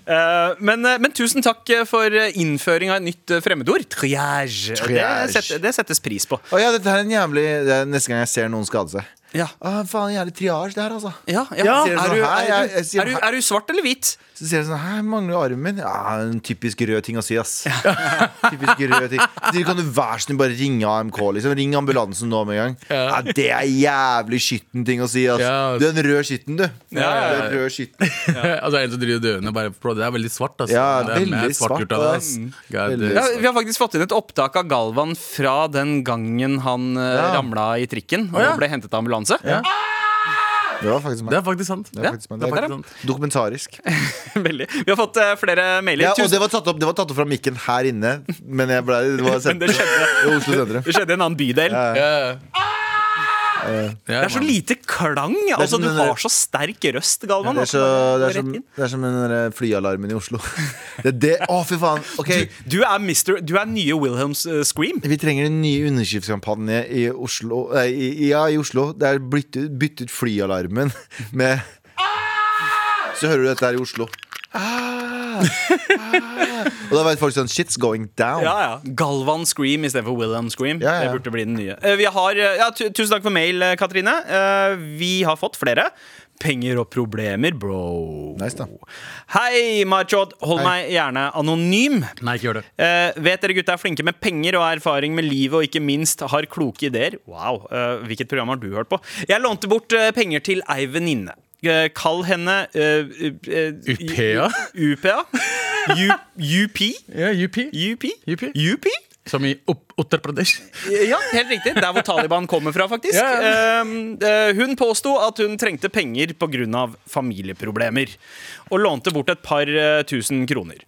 uh, men, men tusen takk for innføring av et nytt eh, fremmedord. Triage. Det, setter, det settes pris på. Oh, ja, dette er en jævlig det er Neste gang jeg ser noen skade seg. Ja. Ah, faen, jævlig triage, det her, altså. Ja, ja. Ja. Er, du, er, du, er, du, er du svart eller hvit? Så sier jeg sånn Her mangler armen? Ja, en typisk rød ting å si, ass. (laughs) typisk rød ting. Så kan du være så snill bare ringe AMK, liksom. Ring ambulansen nå med en gang. Ja. det er jævlig skitten ting å si, ass. Ja. Du er en rød skitten, du. Ja, ja, ja. Du er en rød skitten. (laughs) altså en som driver døende bare bro, Det er veldig svart, ass. Ja, veldig svart av svart, ass. ass. God, Veldig eh, Ja, vi har faktisk fått inn et opptak av Galvan fra den gangen han uh, Ja. ramla i trikken og ja. ble hentet av ambulanse. Det var faktisk Det er faktisk sant. Det var faktisk meg. Det er faktisk sant. dokumentarisk. Veldig. Vi har fått eh, flere mailer. Ja, og Tusen- det var, tatt opp, det var tatt opp fra mikken her inne, men jeg ble, det var sendt (laughs) Men det skjedde. i Oslo sentrum. det skjedde i en annen bydel. Ja. Det er så lite klang. Altså, du har så sterk røst, Galvan. Det er, så, det, er som, det er som den flyalarmen i Oslo. (laughs) Det er det, Å, fy faen. Okay. Du er, mister, du er nye Wilhelms uh, Scream. Vi trenger en ny underskriftskampanje i Oslo. Nei, i, ja, i Oslo. Det er byttet ut flyalarmen (laughs) med Så hører du dette her i Oslo. Ah, ah. Og da vet folk sånn Shit's going down. Ja, ja. Galvan Scream istedenfor Wilhelm Scream. Ja, ja. Det burde bli den nye. Eh, Vi har, eh, ja, tusen takk for mail, eh, Katrine. Eh, Vi har fått flere. Penger og problemer, bro. Nice, da. Hei, Machod. Hold Hei. meg gjerne anonym. Nei, ikke gjør det. Eh, vet dere gutta er flinke med penger og erfaring med livet og ikke minst har kloke ideer? Wow, eh, Hvilket program har du hørt på? Jeg lånte bort penger til ei venninne. Eh, kall henne UPA? UPA? UP? UP. Som i Uttar Pradesh. Ja, helt riktig. Der hvor Taliban kommer fra, faktisk. Ja, Um, eh, hun påsto at hun trengte penger pga. familieproblemer, og lånte bort et par eh, tusen kroner.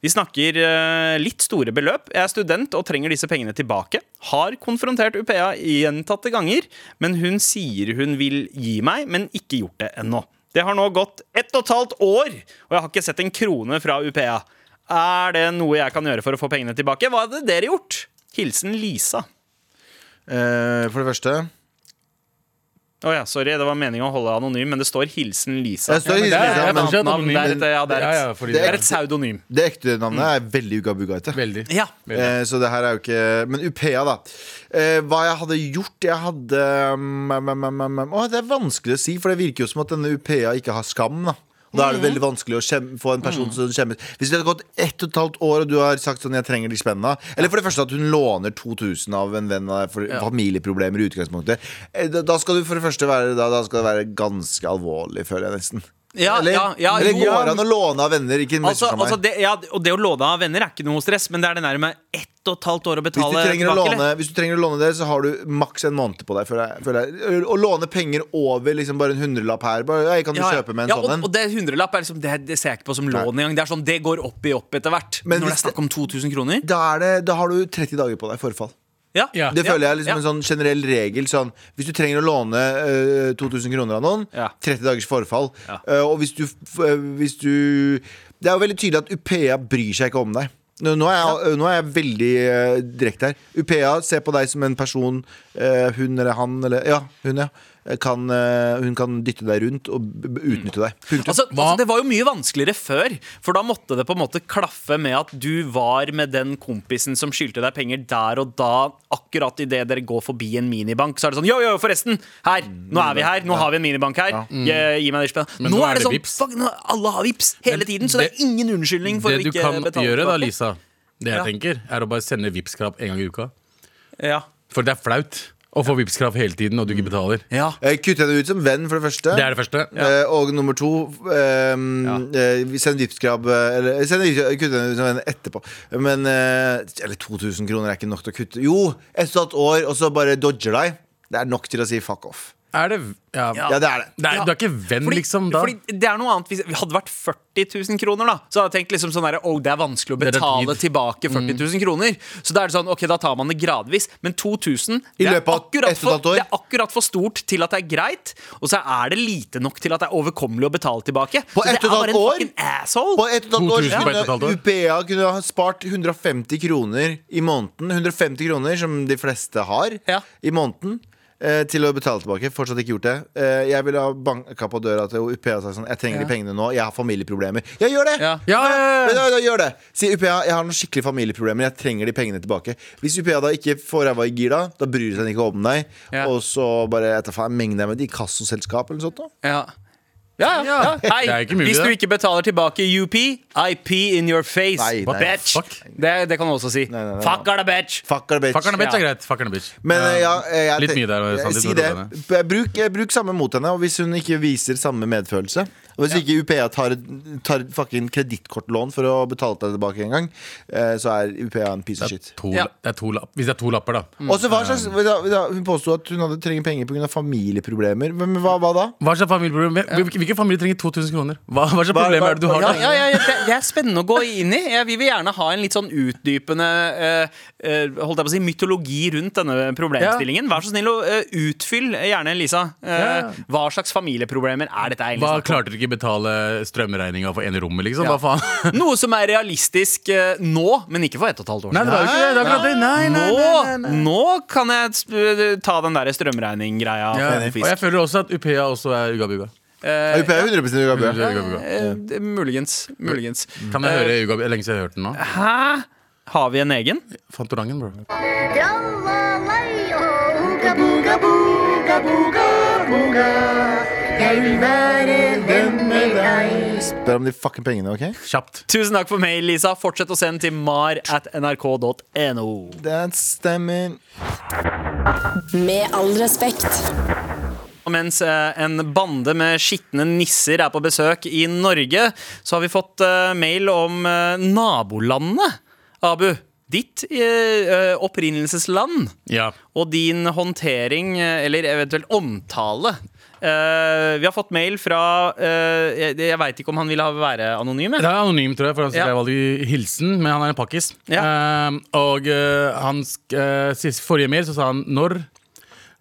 Vi snakker eh, litt store beløp. Jeg er student og trenger disse pengene tilbake. Har konfrontert UPA gjentatte ganger, men hun sier hun vil gi meg, men ikke gjort det ennå. Det har nå gått ett og et halvt år, og jeg har ikke sett en krone fra UPA. Er det noe jeg kan gjøre for å få pengene tilbake? Hva hadde dere gjort? Hilsen Lisa. Eh, for det første Å ja, sorry, det var meningen å holde anonym, men det står 'Hilsen Lisa'. Det står Ja, men det Hilsen er Lisa, men- Det er et, pseudonym. Det ekte navnet er veldig Uga Bugaite. Veldig. Ja. Eh, så det her er jo ikke Men Upea, da. Eh, hva jeg hadde gjort Jeg hadde um, um, um, mm, mm. Å, Det er vanskelig å si, for det virker jo som at denne Upea ikke har skam. da og Da er det veldig vanskelig å få en person som skjemmes. Hvis det hadde gått ett og et halvt år, og du har sagt sånn 'jeg trenger de spennene' Eller for det første at hun låner 2000 av en venn av deg for familieproblemer i utgangspunktet. Eh, da skal du for det første være Da, da skal det være ganske alvorlig, føler jeg nesten. Ja, Eller, ja, ja, eller går det an å låne av venner? Altså, altså det, ja, og det å låne av venner er ikke noe stress, men det er det der med ett og et halvt år å Hvis du, betale trenger å låne, hvis du trenger å låne det, så har du maks en måned på deg. Jeg, jeg. Å låne penger over liksom bare en hundrelapp her bare, «Hei, Kan du kjøpe med en ja, sånn og, en? og det hundrelapp liksom, det, det ser jeg ikke på som lån engang. Det sånn, det går opp i opp etter hvert. Men Når det er snakk om 2000 kroner. Da, det, da har du 30 dager på deg forfall. Ja, Ja. Det føler jeg er liksom ja. en sånn generell regel. Sånn, hvis du trenger å låne eh, 2000 kroner av noen, Ja. 30 dagers forfall. Ja. Eh, og hvis du, f- eh, hvis du Det er jo veldig tydelig at Upea bryr seg ikke om deg. Nå, nå, er jeg, nå er jeg veldig eh, direkte her. Upea ser på deg som en person eh, hun eller han eller Ja, hun, ja. Kan, eh, hun kan dytte deg rundt og utnytte deg. Punktum. Altså, altså, det var jo mye vanskeligere før, for da måtte det på en måte klaffe med at du var med den kompisen som skyldte deg penger der og da, akkurat idet dere går forbi en minibank. Så er det sånn Yo, yo, forresten! Her! Nå er vi her! Nå har vi en minibank her. Gi, gi meg de spennene. Nå, nå er det sånn fuck, nå, Alle har vips hele tiden, så det, det- er ingen unnskyldning for Det du kan gjøre, da. Lisa, det jeg Ja. tenker, er å bare sende Vipps-krav en gang i uka. Ja. For det er flaut å få Vipps-krav hele tiden og du ikke betaler. ja. Eh, Kutt henne ut som venn, for det første. Det er det første. Eh, og nummer to ehm, eh, Send Vipps-krav eh, Eller send kutt henne ut som venn etterpå. Men eh, Eller 2000 kroner er ikke nok til å kutte. Jo, ett og et halvt år, og så bare dodger deg. Det er nok til å si fuck off. Er det Ja, Ja, det er det. Ja. Du er ikke venn, Fordi, liksom, da? fordi det er noe annet Hvis det hadde vært 40 000 kroner, da så hadde jeg tenkt liksom sånn der, oh, det er vanskelig å Det betale tilbake 40 000 kroner. Så da er det sånn, ok, da tar man det gradvis. Men 2000 I det er, løpet av akkurat for, det er akkurat for stort til at det er greit, og så er det lite nok til at det er overkommelig å betale tilbake. På Så ett det og et er bare halvt en år? fucking asshole. På ett og et halvt år 2000 på ett og et halvt kunne. UPA kunne ha spart 150 kroner i måneden. 150 kroner, som de fleste har Ja. i måneden. Eh, Til å betale tilbake. Fortsatt ikke gjort det. Eh, Jeg ville ha banka på døra til UPA og sagt sånn Jeg trenger de pengene nå. Jeg har familieproblemer. Ja, gjør det! Ja. Ja, ja, Men ja. da, da gjør det Si UPA, jeg har noen skikkelig familieproblemer Jeg trenger de pengene tilbake Hvis UPA da ikke får ræva i gir da Da bryr de seg ikke om deg Ja. Og så bare, etter faen, mengde deg med et inkassoselskap eller noe sånt da Ja. Ja, ja, ja. Hei, Det er ikke mulig, hvis du det. ikke betaler tilbake UP, I pee in your face. Nei, nei. bitch. Fuck. Det, det kan du også si. nei, nei. Fuck are the bitch. Fuck or bitch. Bitch er Ja. greit. Fuckerne bitch. Men eh, ja, eh, jeg, Litt mye der, eh, Sandeep, Si det. du B- Bruk, eh, bruk samme mot henne, og hvis hun ikke viser samme medfølelse Og hvis ikke UPA tar, tar fucking kredittkortlån for å betale deg tilbake en gang, eh, så er UPA en piece of shit. To, Ja. det er to lapp, hvis det er to lapper, da. Og så hva slags Hun påsto at hun hadde trenger penger pga. familieproblemer. Men hva, hva da? Hva slags familieproblem? Hvilken familie trenger 2000 kroner? Hva, hva slags problemer problem er det du har? Ja, da? ja, ja, ja, det, det er spennende å gå inn i. Ja, vi vil gjerne ha en litt sånn utdypende uh, uh, holdt jeg på å si, mytologi rundt denne problemstillingen. Vær så snill å uh, utfyll gjerne, Lisa. Eh, Ja. Hva slags familieproblemer er dette egentlig? Hva klarte dere ikke betale strømregninga for ene rommet, liksom? Ja. Hva faen? (laughs) Noe som er realistisk eh, nå, men ikke for ett og et halvt år Nei, det siden. var jo ikke det. det, var akkurat det. Nei, nei, nei, nei, nei. Nå, nå kan jeg sp- ta den der strømregning-greia. Ja, for og fisk. jeg føler også at Upea også er ugabuga. Eh, UPA er 100 ugabuga. Ugabuga. eh, det- muligens. Muligens. Kan jeg høre Uga Buga? Lenge siden jeg har hørt den nå. Hæ? Har vi en egen? Fantorangen, bro. Spør om de fucking pengene, OK? Kjapt. Tusen takk for mail, Lisa. Fortsett å sende til mar at nrk.no. Det stemmer. Med all respekt. Og Mens eh, en bande med skitne nisser er på besøk i Norge, så har vi fått eh, mail om nabolandene. nabolandet. Abu, ditt eh, eh, opprinnelsesland Ja. og din håndtering, eh, eller eventuelt omtale. Eh, vi har fått mail fra uh, Jeg, jeg veit ikke om han ville være anonym. jeg. Det er anonym, tror jeg, for han Ja. skrev aldri hilsen, men han er en pakkis. Ja. Uh, og han sist, forrige mail så sa han når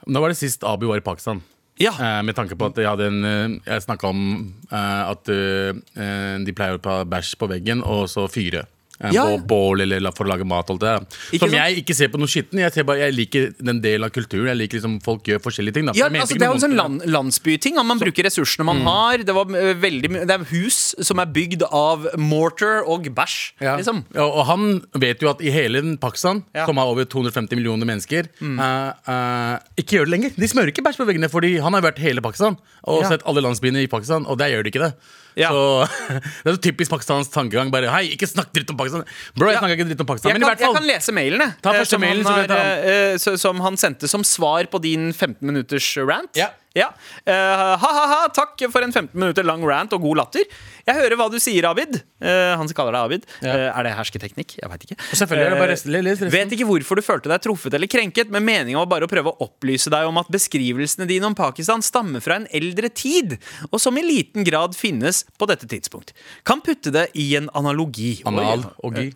Når var det sist Abu var i Pakistan? Ja. Eh, med tanke på at jeg hadde en Jeg snakka om at de pleier å ta bæsj på veggen og så fyre. Eh, Ja, bål eller for å lage mat. Alt det. der. Som jeg ikke ser på noe skitten. Jeg, ser bare, jeg liker den delen av kulturen. Jeg liker liksom Folk gjør forskjellige ting. Da. Ja, altså, det er jo en sånn land, landsbyting. Man man bruker ressursene man har. Det, var, eh, veldig, det er hus som er bygd av mortar og bæsj. Ja. Liksom. Ja, og han vet jo at i hele Pakistan, som har over 250 millioner mennesker, mm. uh, uh, ikke gjør det lenger. De smører ikke bæsj på veggene, fordi han har vært hele Pakistan og sett alle landsbyene i Pakistan, og der gjør de ikke det. Ja. Så (laughs) Det er så typisk pakistansk tankegang. Bare hei, ikke snakk dritt om Pakistan. Bro, jeg Ja. snakker ikke dritt om Pakistan. Jeg Men i kan, fall, jeg kan lese mailen, jeg. Ta Eh, første som, mailen, han kan har, eh, så- som han sendte som svar på din 15 minutters rant. Ja. Ja. Eh, Ha-ha-ha, takk for en 15 minutter lang rant og god latter. Jeg hører hva du sier, Abid. Uh, han kaller deg Abid. Ja. Uh, er det hersketeknikk? Jeg veit ikke. Selvfølgelig det bare rest- les. Vet ikke hvorfor du følte deg truffet eller krenket, men meninga var bare å prøve å opplyse deg om at beskrivelsene dine om Pakistan stammer fra en eldre tid, og som i liten grad finnes på dette tidspunkt. Kan putte det i en analogi. Analogi. Og gi.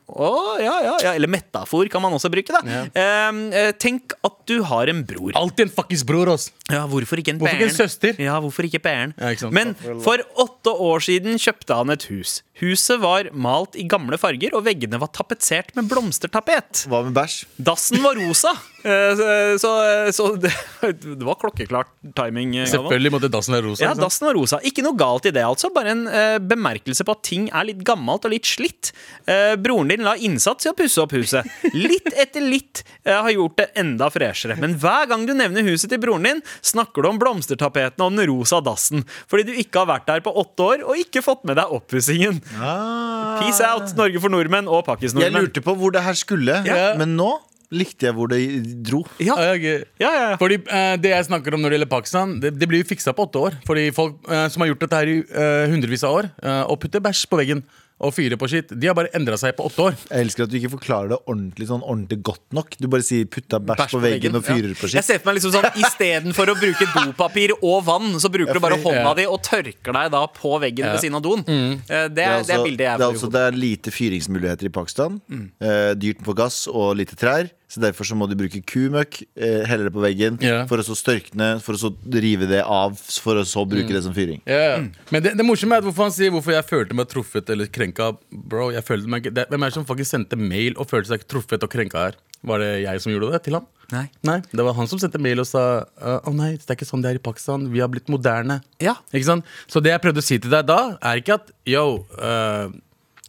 Ja, ja, ja. Eller metafor kan man også bruke. da Ja. Eh, eh, Tenk at du har en bror. Alltid en fuckings bror, ass. Ja, Hvorfor ikke en Hvorfor ikke en bæren? søster? Ja, hvorfor ikke bæren? Ja. Men for åtte år siden kjøpte han et hus. Huset var malt i gamle farger, og veggene var tapetsert med blomstertapet. Hva med bæsj? Dassen var rosa. Eh, Så, så, så det, (laughs) det var klokkeklart timing. eh, Selvfølgelig måtte dassen være rosa. Ja, dassen var rosa. Ikke noe galt i det, altså. Bare en uh, bemerkelse på at ting er litt gammelt og litt slitt. Uh, broren din la innsats i å pusse opp huset. Litt etter litt uh, har gjort det enda freshere. Men hver gang du nevner huset til broren din, snakker du om blomstertapetene og den rosa dassen. Fordi du ikke har vært der på åtte år og ikke fått med deg oppussingen. Peace out, Norge for nordmenn og Jeg lurte på hvor det her skulle, Ja. men nå likte jeg hvor det dro. Ja, Ja, ja, ja. ja. Fordi eh, Det jeg snakker om når det gjelder Pakistan, det, det blir jo fiksa på åtte år. Fordi folk eh, som har gjort dette her i eh, hundrevis av år, eh, og putter bæsj på veggen og fyrer på skitt, de har bare endra seg på åtte år. Jeg elsker at du ikke forklarer det ordentlig sånn ordentlig godt nok. Du bare sier 'putta bæsj på veggen' og fyrer på Jeg skitt. ser for meg liksom sånn Istedenfor å bruke dopapir og vann, så bruker du bare hånda ja. di og tørker deg da på veggen ved siden av doen. Eh, Det, Det er, også, det er bildet jeg det, er får i altså, hodet. det er lite fyringsmuligheter i Pakistan. Eh, dyrt på gass og lite trær. Så Derfor så må du bruke kumøkk, eh, helle det på veggen, Ja. for å så størkne, for å så rive det av, for å så bruke det som fyring. Men det, det morsomme er at hvorfor han sier hvorfor jeg følte meg truffet eller krenka. Bro, jeg følte meg ikke det, Hvem er det som faktisk sendte mail og følte seg truffet og krenka her? Var det jeg som gjorde det til han? Nei. Nei, Det var han som sendte mail og sa Å nei, det er ikke sånn det er i Pakistan. Vi har blitt moderne. Ja. Ikke sant? Så det jeg prøvde å si til deg da, er ikke at yo, øh,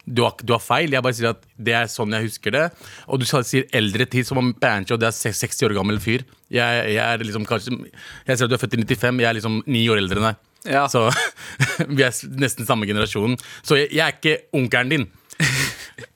du, har, du har feil. Jeg bare sier at det er sånn jeg husker det. Og du sier eldre tid, som om Banjo det er 60 år gammel fyr. Jeg, jeg er liksom kanskje Jeg ser at du er født i 95, jeg er liksom ni år eldre enn deg. Ja. Så (laughs) vi er nesten samme generasjon. Så jeg, jeg er ikke onkelen din.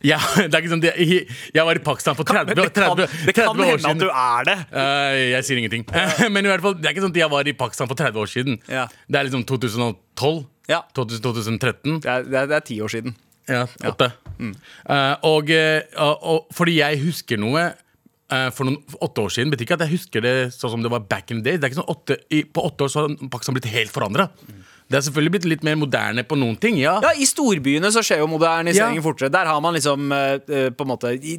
Ja, sånn, jeg, var i Pakistan for 30, 30, 30, 30 år siden. det kan 30 år hende at du er det. Uh, jeg sier ingenting. (laughs) Men i hvert fall, det er ikke sånn at jeg var i Pakistan for 30 år siden. Ja. Det er liksom 2012. Ja. 2013. Det er, det er, det er ti år siden. Ja, åtte. Eh, og, eh, og, og fordi jeg husker noe eh, for noen åtte år siden, betyr ikke at jeg husker det sånn som det var back in the day. Det er ikke sånn åtte, i, På åtte år så har Pakistan blitt helt forandra. Det er selvfølgelig blitt litt mer moderne på noen ting, ja. Ja, I storbyene så skjer jo moderniseringen Ja. fortere. Der har man liksom eh, på en måte i,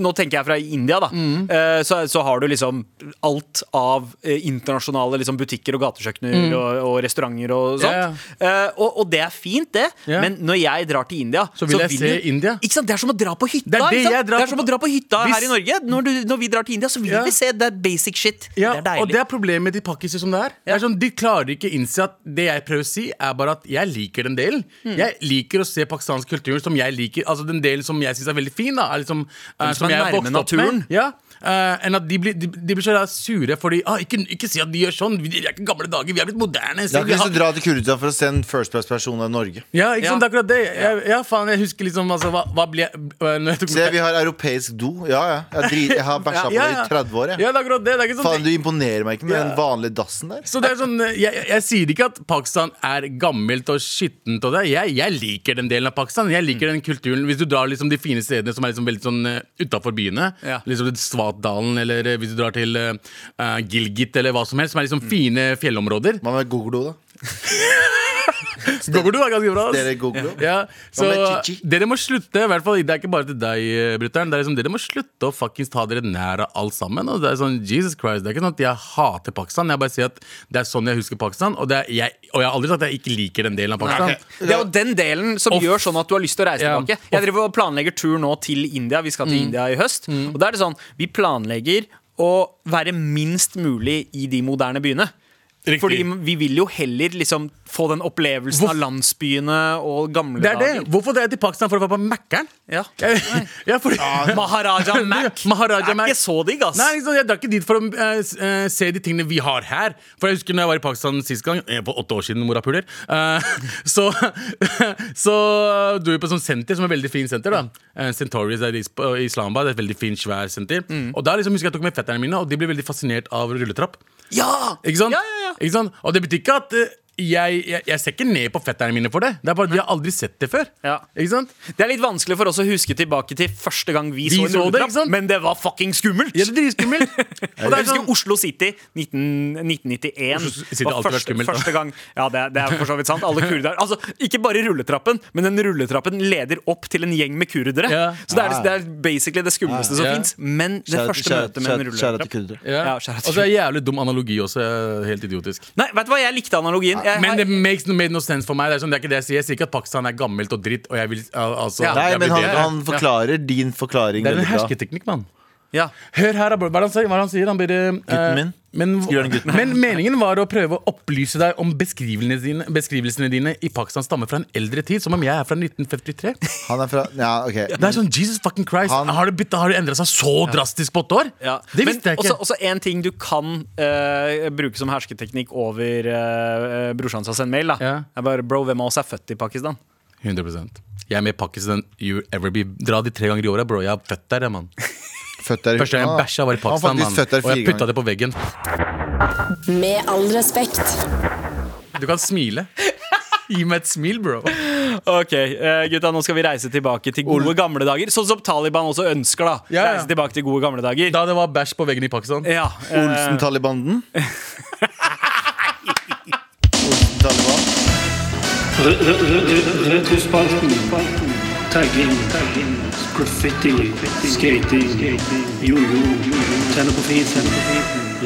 Nå tenker jeg fra India, da. Mm. Uh, så, så har du liksom alt av uh, internasjonale liksom, butikker og gatekjøkkener og, og restauranter og sånt. Mm. Ja, Eh, og, og det er fint, det. Ja. Men når jeg drar til India Så vil jeg se du- India. Ikke sant? Det er som å dra på hytta. Det er det det er som på- å dra på hytta Hvis- her i Norge. Når, du, når vi drar til India, så vil Ja. vi se det basic shit. Ja, det er deilig. og det er problemet med de pakkiser som det er. Det er sånn, de klarer ikke innse at det jeg prøver å si, er bare at jeg liker den delen. Mm. Jeg liker å se pakistansk kultur som jeg liker. Altså Den delen som jeg syns er veldig fin. da er liksom, uh, som er jeg har vokst opp. Med. Ja, eh, enn at de blir, de, de blir så da sure fordi ah, ikke, ikke si at de gjør sånn. Vi er ikke gamle dager, vi er blitt moderne. Jeg har ikke lyst til å dra til Kurdistan for å se en First place person av Norge. ja, ikke sant, Ja. det akkurat det. Jeg, ja, faen, jeg husker liksom altså, hva, hva ble jeg, øh, jeg tok Se, vi har europeisk do. Ja, ja. Jeg, drit, jeg har bæsja på det i 30 år. Jeg. Ja, det er akkurat det. det er ikke sånn, Faen, du imponerer meg ikke med Ja. den vanlige dassen der. Så det er sånn, jeg, jeg, jeg sier ikke at Pakistan er gammelt og skittent. Og det. Jeg, jeg liker den delen av Pakistan. Jeg liker den kulturen Hvis du drar liksom de fine stedene som er liksom veldig sånn uh, utafor byene, Ja. liksom Svatdalen, eller eh, hvis du drar til uh, Gilgit, eller hva som helst, som er liksom fine fjellområder. Hva med Goglo, da? (laughs) Gogolo er ganske bra. Dere er Ja, så dere må slutte, i hvert fall Det er ikke bare til deg, eh, brutter'n. Er liksom, dere må slutte å fuckings ta dere nær av alt sammen. Og det er sånn, Jesus Christ, det er ikke sånn at jeg hater Pakistan. Jeg bare sier at det er sånn jeg husker Pakistan. Og, det er, jeg, og jeg har aldri sagt at jeg ikke liker den delen av Pakistan. Det er jo den delen som Off. gjør sånn at du har lyst til å reise yeah. tilbake. Jeg driver og planlegger tur nå til India. Vi skal til India i høst. Og da er det sånn, vi planlegger å være minst mulig i de moderne byene. Riktig. Fordi vi vil jo heller liksom få den opplevelsen av landsbyene og gamle Det er det. dager. Hvorfor drar jeg til Pakistan for å være på Mækkern? Ja. (laughs) Ja, fordi Maharaja (laughs) Mac. Maharaja er Mac. ikke så digg, ass. Nei, liksom, Jeg drar ikke dit for å uh, eh, se de tingene vi har her. For jeg husker når jeg var i Pakistan sist gang, eh, for åtte år siden, morapuler, uh, (laughs) så, så dro vi på et sånt senter som er et veldig fint senter. da uh, Centaurus der i Is- Islamabad. Et veldig fint, svært senter. Og da liksom husker jeg jeg tok med fetterne mine, og de ble veldig fascinert av rulletrapp. Ja! Ikke sant? Ja, ja, ja. Ikke sant? Og det betyr ikke at eh, jeg, jeg, jeg ser ikke ned på fetterne mine for det. Det er bare Vi har aldri sett det før. Ja. Ikke sant? Det er litt vanskelig for oss å huske tilbake til første gang vi, Vi så en så det, rulletrapp, ikke sant? men det var fucking skummelt! Ja, det er skummelt. (laughs) Og det er husker sånn, Oslo City 19, 1991. Oslo City var første, skummelt, første gang Ja, det, det er for så vidt sant. Alle kurdere Altså, ikke bare rulletrappen, men den rulletrappen leder opp til en gjeng med kurdere. Ja. Så det er, det er basically det skumleste som Ja. fins. Men det første møtet med en rulletrapp kurdere. ja. Ja, shout out Og så er det jævlig dum analogi også. Helt idiotisk. Nei, vet du hva, jeg likte analogien. Jeg, Men det makes no, made no sense for meg. Det er, sånn, det er ikke det jeg sier. Jeg sier ikke at Pakistan er gammelt og dritt. Og jeg vil, altså, Ja. Nei, jeg men han, han forklarer din forklaring Det er en hersketeknikk, mann. ja. Hør her, da, bro. hva er det han sier. Er han blir eh, min? Men, men meningen var å prøve å opplyse deg om beskrivelsene dine, beskrivelsene dine i Pakistan stammer fra en eldre tid, som om jeg er fra 1953. Han er fra Ja, ok. Det er sånn, Jesus fucking Christ Han- Har det, byttet- har det endret seg så drastisk på åtte år? Ja. Det visste Men jeg ikke også, også en ting du kan uh, bruke som hersketeknikk over uh, brorsan har sendt mail. da Ja. er bare, Bro, hvem av oss er født i Pakistan? 100% Jeg er med i Pakistan you ever be Dra de tre ganger i året, bro Jeg er født der, jeg, mann Født der Første gang jeg Ah, bæsja var i Pakistan, Han født der Og jeg fire putta det på veggen Med all respekt. Du kan smile Gi meg et smil, bro Ok, uh, gutta, nå skal vi reise tilbake til gode gamle dager. Sånn som Taliban også ønsker. da Ja, ja. Reise tilbake til gode gamle dager. Da det var bæsj på veggen i Pakistan Ja, uh... Olsen-Talibanden. Olsen-Taliban. Retrospalten. Tagging. Graffiti. Skating. Jojo. Tenne på fisen.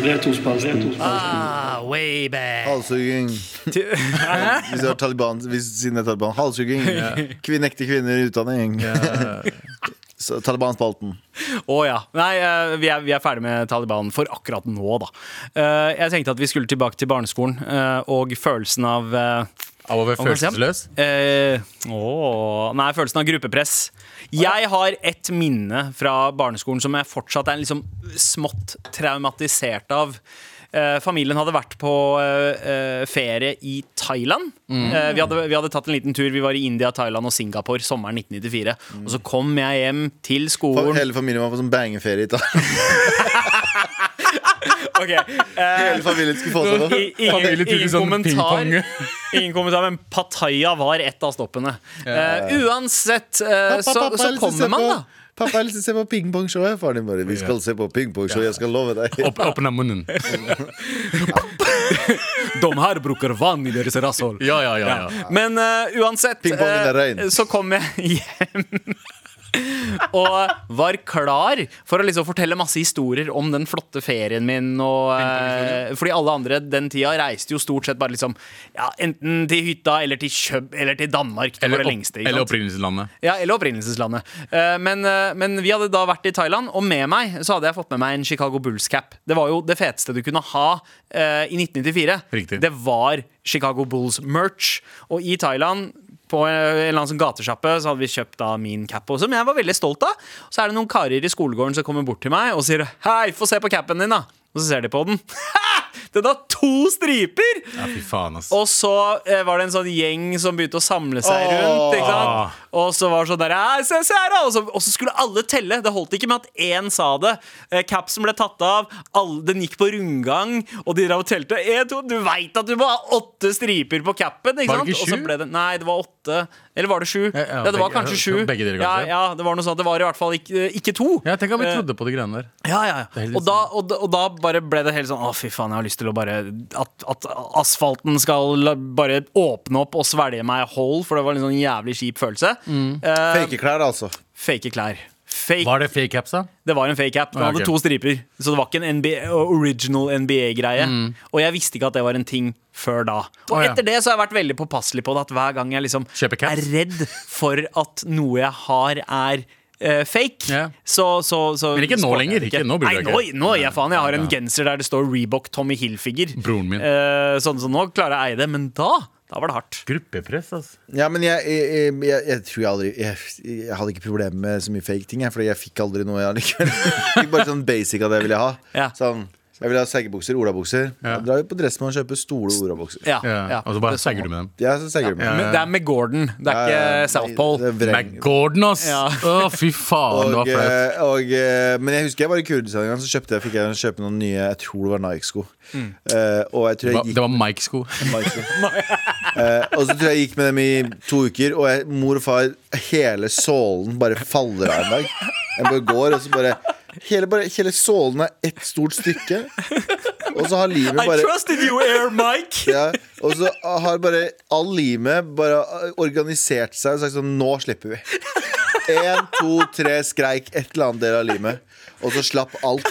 Retrospalten. ah, way back. Halshugging. (laughs) (laughs) Hvis det er Taliban, hvis siden det er Taliban. Halshugging. Kvin, nekte kvinner i utdanning. Så Taliban-spalten. Å ja. Nei, uh, vi er, vi er ferdig med Taliban for akkurat nå, da. Uh, jeg tenkte at vi skulle tilbake til barneskolen uh, og følelsen av Av å være følelsesløs Eh, åh, nei, følelsen av gruppepress. Jeg har et minne fra barneskolen som jeg fortsatt er liksom smått traumatisert av. eh, familien hadde vært på eh, eh, ferie i Thailand. Mm. Eh, vi, hadde, vi hadde tatt en liten tur. Vi var i India, Thailand og Singapore sommeren 1994. Og så kom jeg hjem til skolen. Hele familien var på sånn bangeferie i Italia. (laughs) Ok, eh, Hele familien skulle få seg noe. ingen, ingen, sånn kommentar, ingen kommentar, men Pattaya var et av stoppene. Uh, uansett, uh, så, Pappa, så kommer man, da. Pappa, lyst til å se på pingpongshowet. Faren din bare Vi skal se på pingpongshow, jeg skal love deg. Opp, åpne munnen. (laughs) De her bruker vann i deres rasshold. Ja, ja, ja. ja. Men uh, uansett, rein. så kom jeg (laughs) hjem. Og var klar for å liksom fortelle masse historier om den flotte ferien min. Og, eh, fordi alle andre den tida reiste jo stort sett bare liksom ja, enten til hytta eller til Kjøb eller til Danmark. Det Eller, det lengste. eller opprinnelseslandet. Ja, eller opprinnelseslandet. Eh, Men, eh, men vi hadde da vært i Thailand, og med meg så hadde jeg fått med meg en Chicago Bulls-cap. Det var jo det feteste du kunne ha eh, i 1994. Riktig. Det var Chicago Bulls-merch. Og i Thailand på en eller annen sånn gatesjappe Så hadde vi kjøpt da min cap, som jeg var veldig stolt av. Så er det noen karer i skolegården som kommer bort til meg og sier Hei, få se på capen din, da. Og så ser de på den. (laughs) Den har to striper! Ja, fy faen, ass. Og så eh, var det en sånn gjeng som begynte å samle seg rundt. Og så var det sånn der se, se her da og så, og så skulle alle telle. Det holdt ikke med at én sa det. Eh, capsen ble tatt av, alle, den gikk på rundgang, og de drev og telte. En, to, du veit at du må ha åtte striper på capen! Ikke Var det ikke sju? det, nei, det var åtte. Eller var det sju? Ja, ja, Ja, det var begge- kanskje sju. begge dere, ja, kanskje. ja, det var noe sånt. Det var i hvert fall ikke, ikke to. Ja, tenk om vi Eh, trodde på de greiene der. ja, ja, ja. Og da, og, og da bare ble det helt sånn Å, fy faen, jeg har lyst til å bare At, at asfalten skal la- bare åpne opp og svelge meg whole, for det var en sånn jævlig kjip følelse. Eh, Fake klær, altså. fake klær. Fake, Var det fake caps, da? det var en fake cap. Den Ah, hadde to striper. Så det var ikke en NBA, original NBA-greie. Og jeg visste ikke at det var en ting før da. Og Å, ja. etter det så har jeg vært veldig påpasselig på det at hver gang jeg liksom er redd for at noe jeg har, er uh, fake, Yeah. så, så, så Men ikke nå lenger, Ikke. ikke- nå burde Nei, nå, nå jeg faen. Jeg har en genser der det står Reebok Tommy Hilfiger. Broren min. Eh, sånn som nå klarer jeg å eie det, men da, da var det hardt. Gruppepress, altså. Ja, men jeg, jeg, jeg, jeg tror jeg aldri jeg, jeg hadde ikke problemer med så mye fake ting, jeg, fordi jeg fikk aldri noe jeg allikevel. Jeg fikk bare sånn basic av det jeg ville ha. Ja. Sånn, jeg vil ha seggebukser, olabukser. Ja. Da drar jo på Dressmann og kjøper store olabukser. Ja, Ja. Og så bare Det er sånn. sagger du med dem. Ja, så segger du meg. Men det er med Gordon, det er Ja, ja, ikke South Pole. McGordon, ass! Ja. Å, fy faen, det var flaut. eh, og, eh, men jeg husker jeg var i Kurdistan en gang, så kjøpte jeg, fikk jeg kjøpe noen nye Jeg tror det var Nike-sko. Mm. Eh, og jeg tror Det var- gikk Det var Mike-sko. Eh, og så tror jeg jeg gikk med dem i to uker, og jeg, mor og far Hele sålen bare faller av en dag. Jeg bare går, og så bare Hele, bare, hele sålen er ett stort stykke. Og så har limet I bare trusted you, Air Mike! ja, Og så har bare all limet bare organisert seg og sagt sånn Nå slipper vi. Én, to, tre, skreik et eller annet del av limet. Og så slapp alt.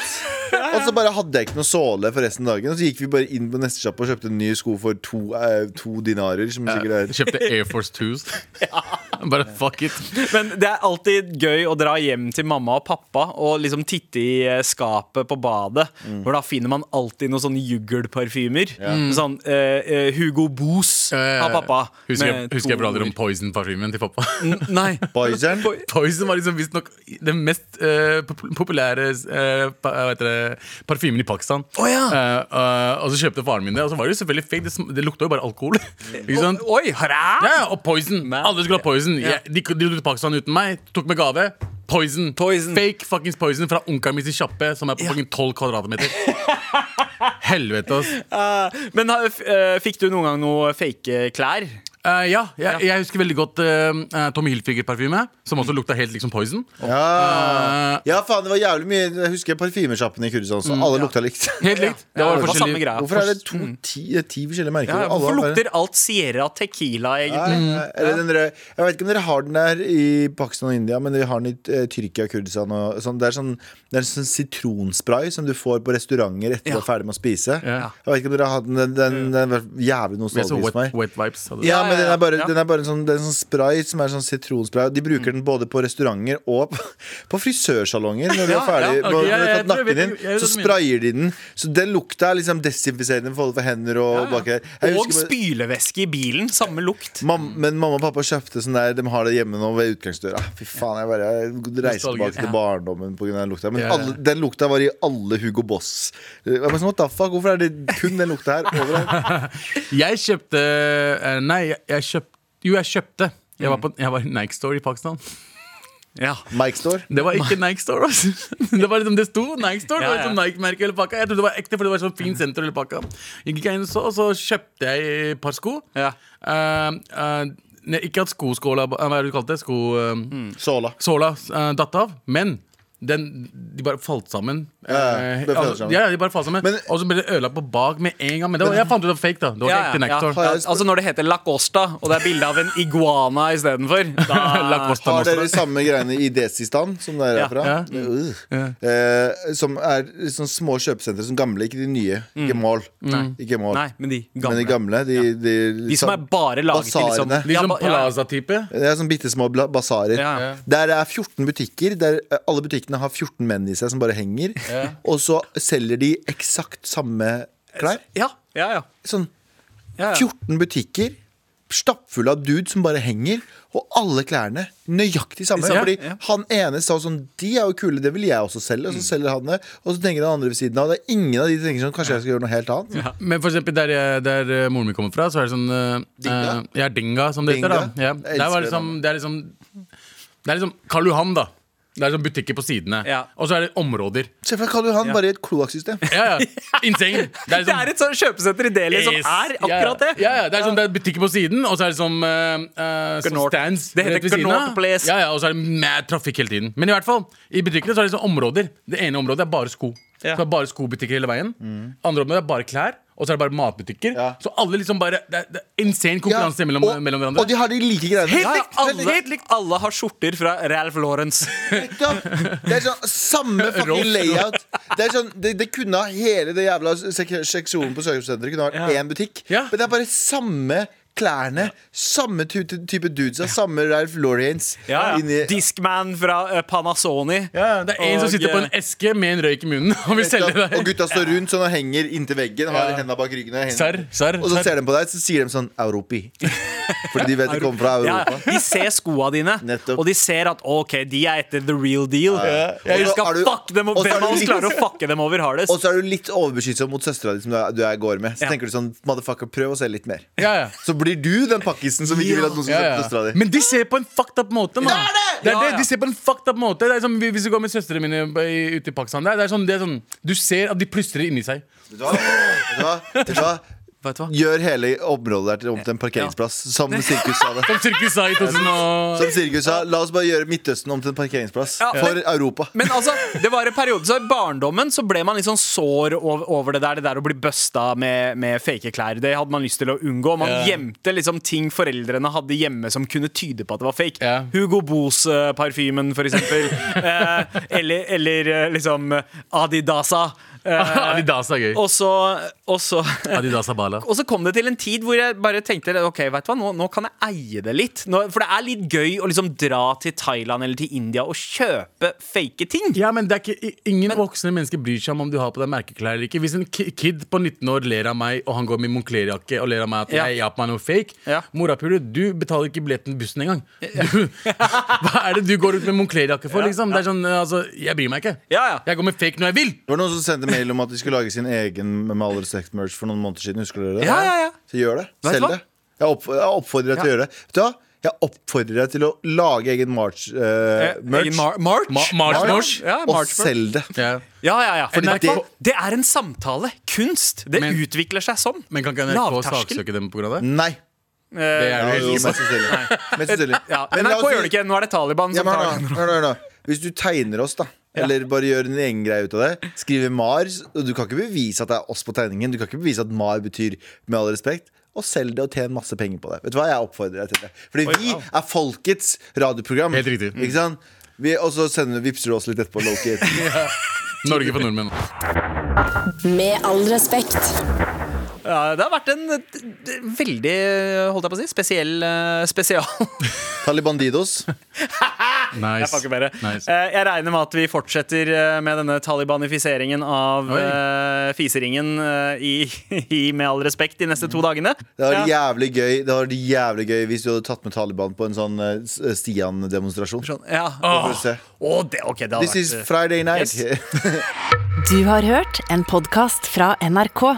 Og så bare hadde jeg ikke noe såle for resten av dagen. Og så gikk vi bare inn på neste sjappe og kjøpte nye sko for to, eh, to dinarer. Som sikkert er Kjøpte Air Force 2s. (laughs) Bare fuck it. Men det er alltid gøy å dra hjem til mamma og pappa og liksom titte i eh, skapet på badet. Mm. For da finner man alltid noen sånne juggelparfymer. Sånn eh, eh, Hugo Boos av pappa. Eh, Husker jeg, med husker jeg to prater om. Poison-parfymen til pappa. N- Nei. (laughs) Poison. Poison var liksom visstnok den mest eh, pop- populære uh, hva heter det, parfymen i Pakistan. Oh, ja. uh, og så kjøpte faren min det, og så var det jo selvfølgelig fake. Det, det lukta jo bare alkohol. (laughs) Ikke sant? Oi, hurra! Ja, ja, og Poison. Alle skulle ha Poison. Ja. de, dro til Pakistan uten meg, tok med gave. Poison. Poison. Fake fuckings Poison fra onkelen min sin kjappe, som er på fucking 12 kvadratmeter. (laughs) Helvete, ass. Uh, men uh, fikk du noen gang noe fake klær? Eh, ja, jeg, jeg husker veldig godt uh, Tommy Hilfiger-parfyme, som også lukta helt liksom Poison. Ja. Uh, ja, faen, det var jævlig mye Jeg husker parfymesjappene i Kurdistan, så alle lukta likt. helt likt. Det Ja, var det var samme greia. Hvorfor er det to, ti, ti forskjellige merker? Ja, hvorfor lukter alt Sierra Tequila, egentlig? Nei, eller den der, jeg vet ikke om dere har den der i Pakistan og India, men dere har den i eh, Tyrkia og Kurdistan. Og sånn. Det er sånn, det er sånn sitronspray som du får på restauranter etter Ja. du er ferdig med å spise. Ja. Jeg vet ikke om dere har den. Den, den, den var jævlig er nostalgisk for meg. wet vibes. hadde. Ja, men men den er bare, den er bare en sånn, er en sånn spray som er sånn sitronspray. De bruker den både på restauranter og på, (laughs) frisørsalonger. Når de er ferdig ja, ok, når de har tatt nakken din, så sprayer de den. Så den lukta er liksom desinfiserende for for hender og. Jeg Og spylevæske i bilen. Samme lukt. Mam, men mamma og pappa kjøpte sånn der De har det hjemme nå ved utgangsdøra. Fy faen, jeg bare jeg reiser tilbake til barndommen pga. den lukta. Men alle, den lukta var i alle Hugo Boss. Jeg bare sånn, what the fuck, Hvorfor er det kun den lukta her overalt? (laughs) Jeg kjøpte eh, Nei, jeg, jeg kjøpte Jo, jeg kjøpte. Jeg var, på, jeg var i Nike Store i Pakistan. Ja. Mike Store. Det var ikke Nike Store. Altså. (laughs) Det var liksom, det sto Nike Store. Det var liksom Nike-merke hele pakka. Jeg trodde det var ekte, for det var sånn fint senter hele pakka. Gikk jeg inn og så, og så kjøpte jeg et par sko. Ja. Uh, uh, ikke at skoskåla Hva er det du kalte det? Sko... eh, Såla. Såla uh, datt av. Men den, de bare falt sammen. Ja, Eh, det altså, sammen. ja, de bare falt sammen Men- Og så ble det ødelagt på bak med en gang. Men det var, jeg fant ut det var fake. da Det var Ja, ekte ja, ja. Altså Når det heter Lacosta, og det er bilde av en iguana istedenfor, (laughs) Har dere samme greiene i Desistan, som det Ja. er herfra? Ja. Uh. Eh, som er sånne små kjøpesentre som gamle, ikke de nye. Ikke mål. Ikke mål. Mm. Nei, men de Men gamle. de gamle, de, de, De som er bare laget til liksom Basarene. De Ja, som ba- ja. Plaza-type. Det er sånn bitte små basarer. Ja. Ja. Der det er 14 butikker, der alle alle butikkene har 14 menn i seg som bare henger. Og så selger de eksakt samme klær. Ja, ja, ja. Sånn ja, ja. 14 butikker stappfulle av dude som bare henger, og alle klærne nøyaktig samme. Ja, Fordi ja. han ene sa sånn De er jo kule, det vil jeg også selge. Og så selger han det, og så tenker den andre ved siden av. Det er ingen av de som tenker sånn Kanskje jeg skal gjøre noe helt annet. Men for eksempel der, jeg- der eh, moren min kommer fra, så er det sånn eh, Dinga? eh, Ja, Dinga, som det heter. da ja. Jeg var elsker det, liksom, det det er liksom Det er liksom Karl Johan, da. Det er sånn butikker på sidene. Ja. Og så er det områder. Se for deg Karl Johan bare i et kloakksystem. Ja, ja. Insane. (laughs) Det er Det er et sånt kjøpesenter i Delhi som er akkurat det. Ja, ja, det er sånn det er butikker på siden, og så er det sånn uh, sånn stands. Det heter rett ved siden av. Place. Ja, ja, og så er det mad trafikk hele tiden. Men i hvert fall, i butikkene så er det sånn områder. Det ene området er bare sko. Ja. Så det er bare skobutikker hele veien. Andre området er bare klær. Og så er det bare matbutikker. Ja. Så alle liksom bare Det er, det er insane konkurranse Ja, mellom, og, mellom hverandre. og de har de like greiene. Ja, ja, alle, Helt likt. alle har skjorter fra Ralph Lawrence. Det er sånn samme (laughs) fucking layout. Det, er sånn, det, det kunne ha hele det jævla seksjonen på kjøpesenteret kunne ha vært én butikk. Ja. Men det er bare samme klærne. Samme ty type dudes. Samme Ralph Laureens. Ja, ja. Discman fra eh, Panasoni. ja, det er en som sitter på en eh, eske med en røyk i munnen (laughs) og vil selge og gutta står rundt sånn og henger inntil veggen. Har Ja. hendene bak ryggen. og Serr, serr, Og så ser de på deg, så sier de sånn Europi. (laughs) Fordi de vet de kommer fra Ja, Europa. de ser skoa dine, Nettopp. og de ser at ok, de er etter the real deal. Og Vi skal du- fuck dem opp. Hvem av oss klarer å fucke dem over hardest? (laughs) Og så er du litt overbeskyttsom mot søstera di som du er, du er går med. Så Ja. tenker du sånn Motherfucker, prøv å se litt mer. Ja, ja. Så blir du den pakkisen som ikke vil at noen skal Ja, søstera di. Men de ser på en fucked up måte, mann. Det er det! Det er det. De ser på en fucked up måte. Det er som Hvis du går med søstrene mine i- ute i Pakistan det er, det er sånn, det er sånn, Du ser at de plystrer inni seg. Vet du hva? Vet du hva? Gjør hele området der til om til en parkeringsplass, som Sirkus sa det. (laughs) Som Sirkus sa i 2000 og Som Sirkus sa, La oss bare gjøre Midtøsten om til en parkeringsplass Ja, for men- Europa. (laughs) Men altså, det var en periode Så i barndommen så ble man litt sånn sår over, over det der Det der å bli busta med, med fake klær. Det hadde man lyst til å unngå. Man Ja. gjemte liksom ting foreldrene hadde hjemme som kunne tyde på at det var fake. Ja. Hugo Boss-parfymen, for eksempel. (laughs) eh, eller, eller eh, liksom Adidasa. Eh, (laughs) Adidas er gøy. og så, og så Adidas Abala. (laughs) og så kom det til en tid hvor jeg bare tenkte Ok, vet du hva, nå, nå kan jeg eie det litt. Nå, for det er litt gøy å liksom dra til Thailand eller til India og kjøpe fake ting. Ja, men det er ikke, Ingen Ingen voksne mennesker bryr seg om om du har på deg merkeklær eller ikke. Hvis en kid på 19 år ler av meg, og han går med Moncler-jakke og ler av meg at Ja. jeg har på meg noe fake Ja. Morapuler, du betaler ikke billetten til bussen engang. (laughs) Du, hva er det du går ut med Moncler-jakke for, liksom? Det er sånn, altså, Jeg bryr meg ikke. Ja, ja. Jeg går med fake når jeg vil. Det var noen som sendte mail om at de skulle lage sin egen Med all respekt merch for noen måneder siden. Husker dere det? Ja, ja, ja. Så gjør det. Vet Selg hva? det. Jeg, opp, jeg oppfordrer deg til å gjøre det. Vet du hva? Jeg oppfordrer deg til å lage egen March eh, Eh, merch. egen Mar March? Ma March Ja, March. Ja, og selg det. Ja. Ja, ja, ja. NRK vet det er en samtale. Kunst. Det Men- utvikler seg sånn. Men kan ikke NRK saksøke dem pga. det? Nei. Det er jo mest sannsynlig. Mest sannsynlig. Men NRK gjør det ikke. Nå er det Taliban Ja, som men tar. Hvis du tegner oss, da eller bare gjør en egen greie ut av det. Skrive Mars. Og du kan ikke bevise at det er oss på tegningen. Du kan ikke bevise at Mar betyr med all respekt. Og selg det og tjen masse penger på det. Vet du hva, Jeg oppfordrer deg til det. Fordi vi er folkets radioprogram. Helt riktig. Ikke sant? Vi, og så sender vipser du oss litt etterpå. Loki. (laughs) Norge for nordmenn. Med all respekt. Ja, det har vært en veldig, holdt jeg på å si, spesiell eh, spesial. (laughs) Talibandidos. (laughs) Nice. Jeg. Nice. Eh, Jeg regner med at vi fortsetter eh, med denne talibanifiseringen av Oi. fiseringen i, (laughs) i Med all respekt de neste to dagene. Det hadde vært Ja. jævlig gøy Det hadde jævlig gøy hvis du hadde tatt med Taliban på en sånn Stian-demonstrasjon. Sånn, ja. For å det, okay, det hadde This is vært is Friday night. Du har hørt en podkast fra NRK.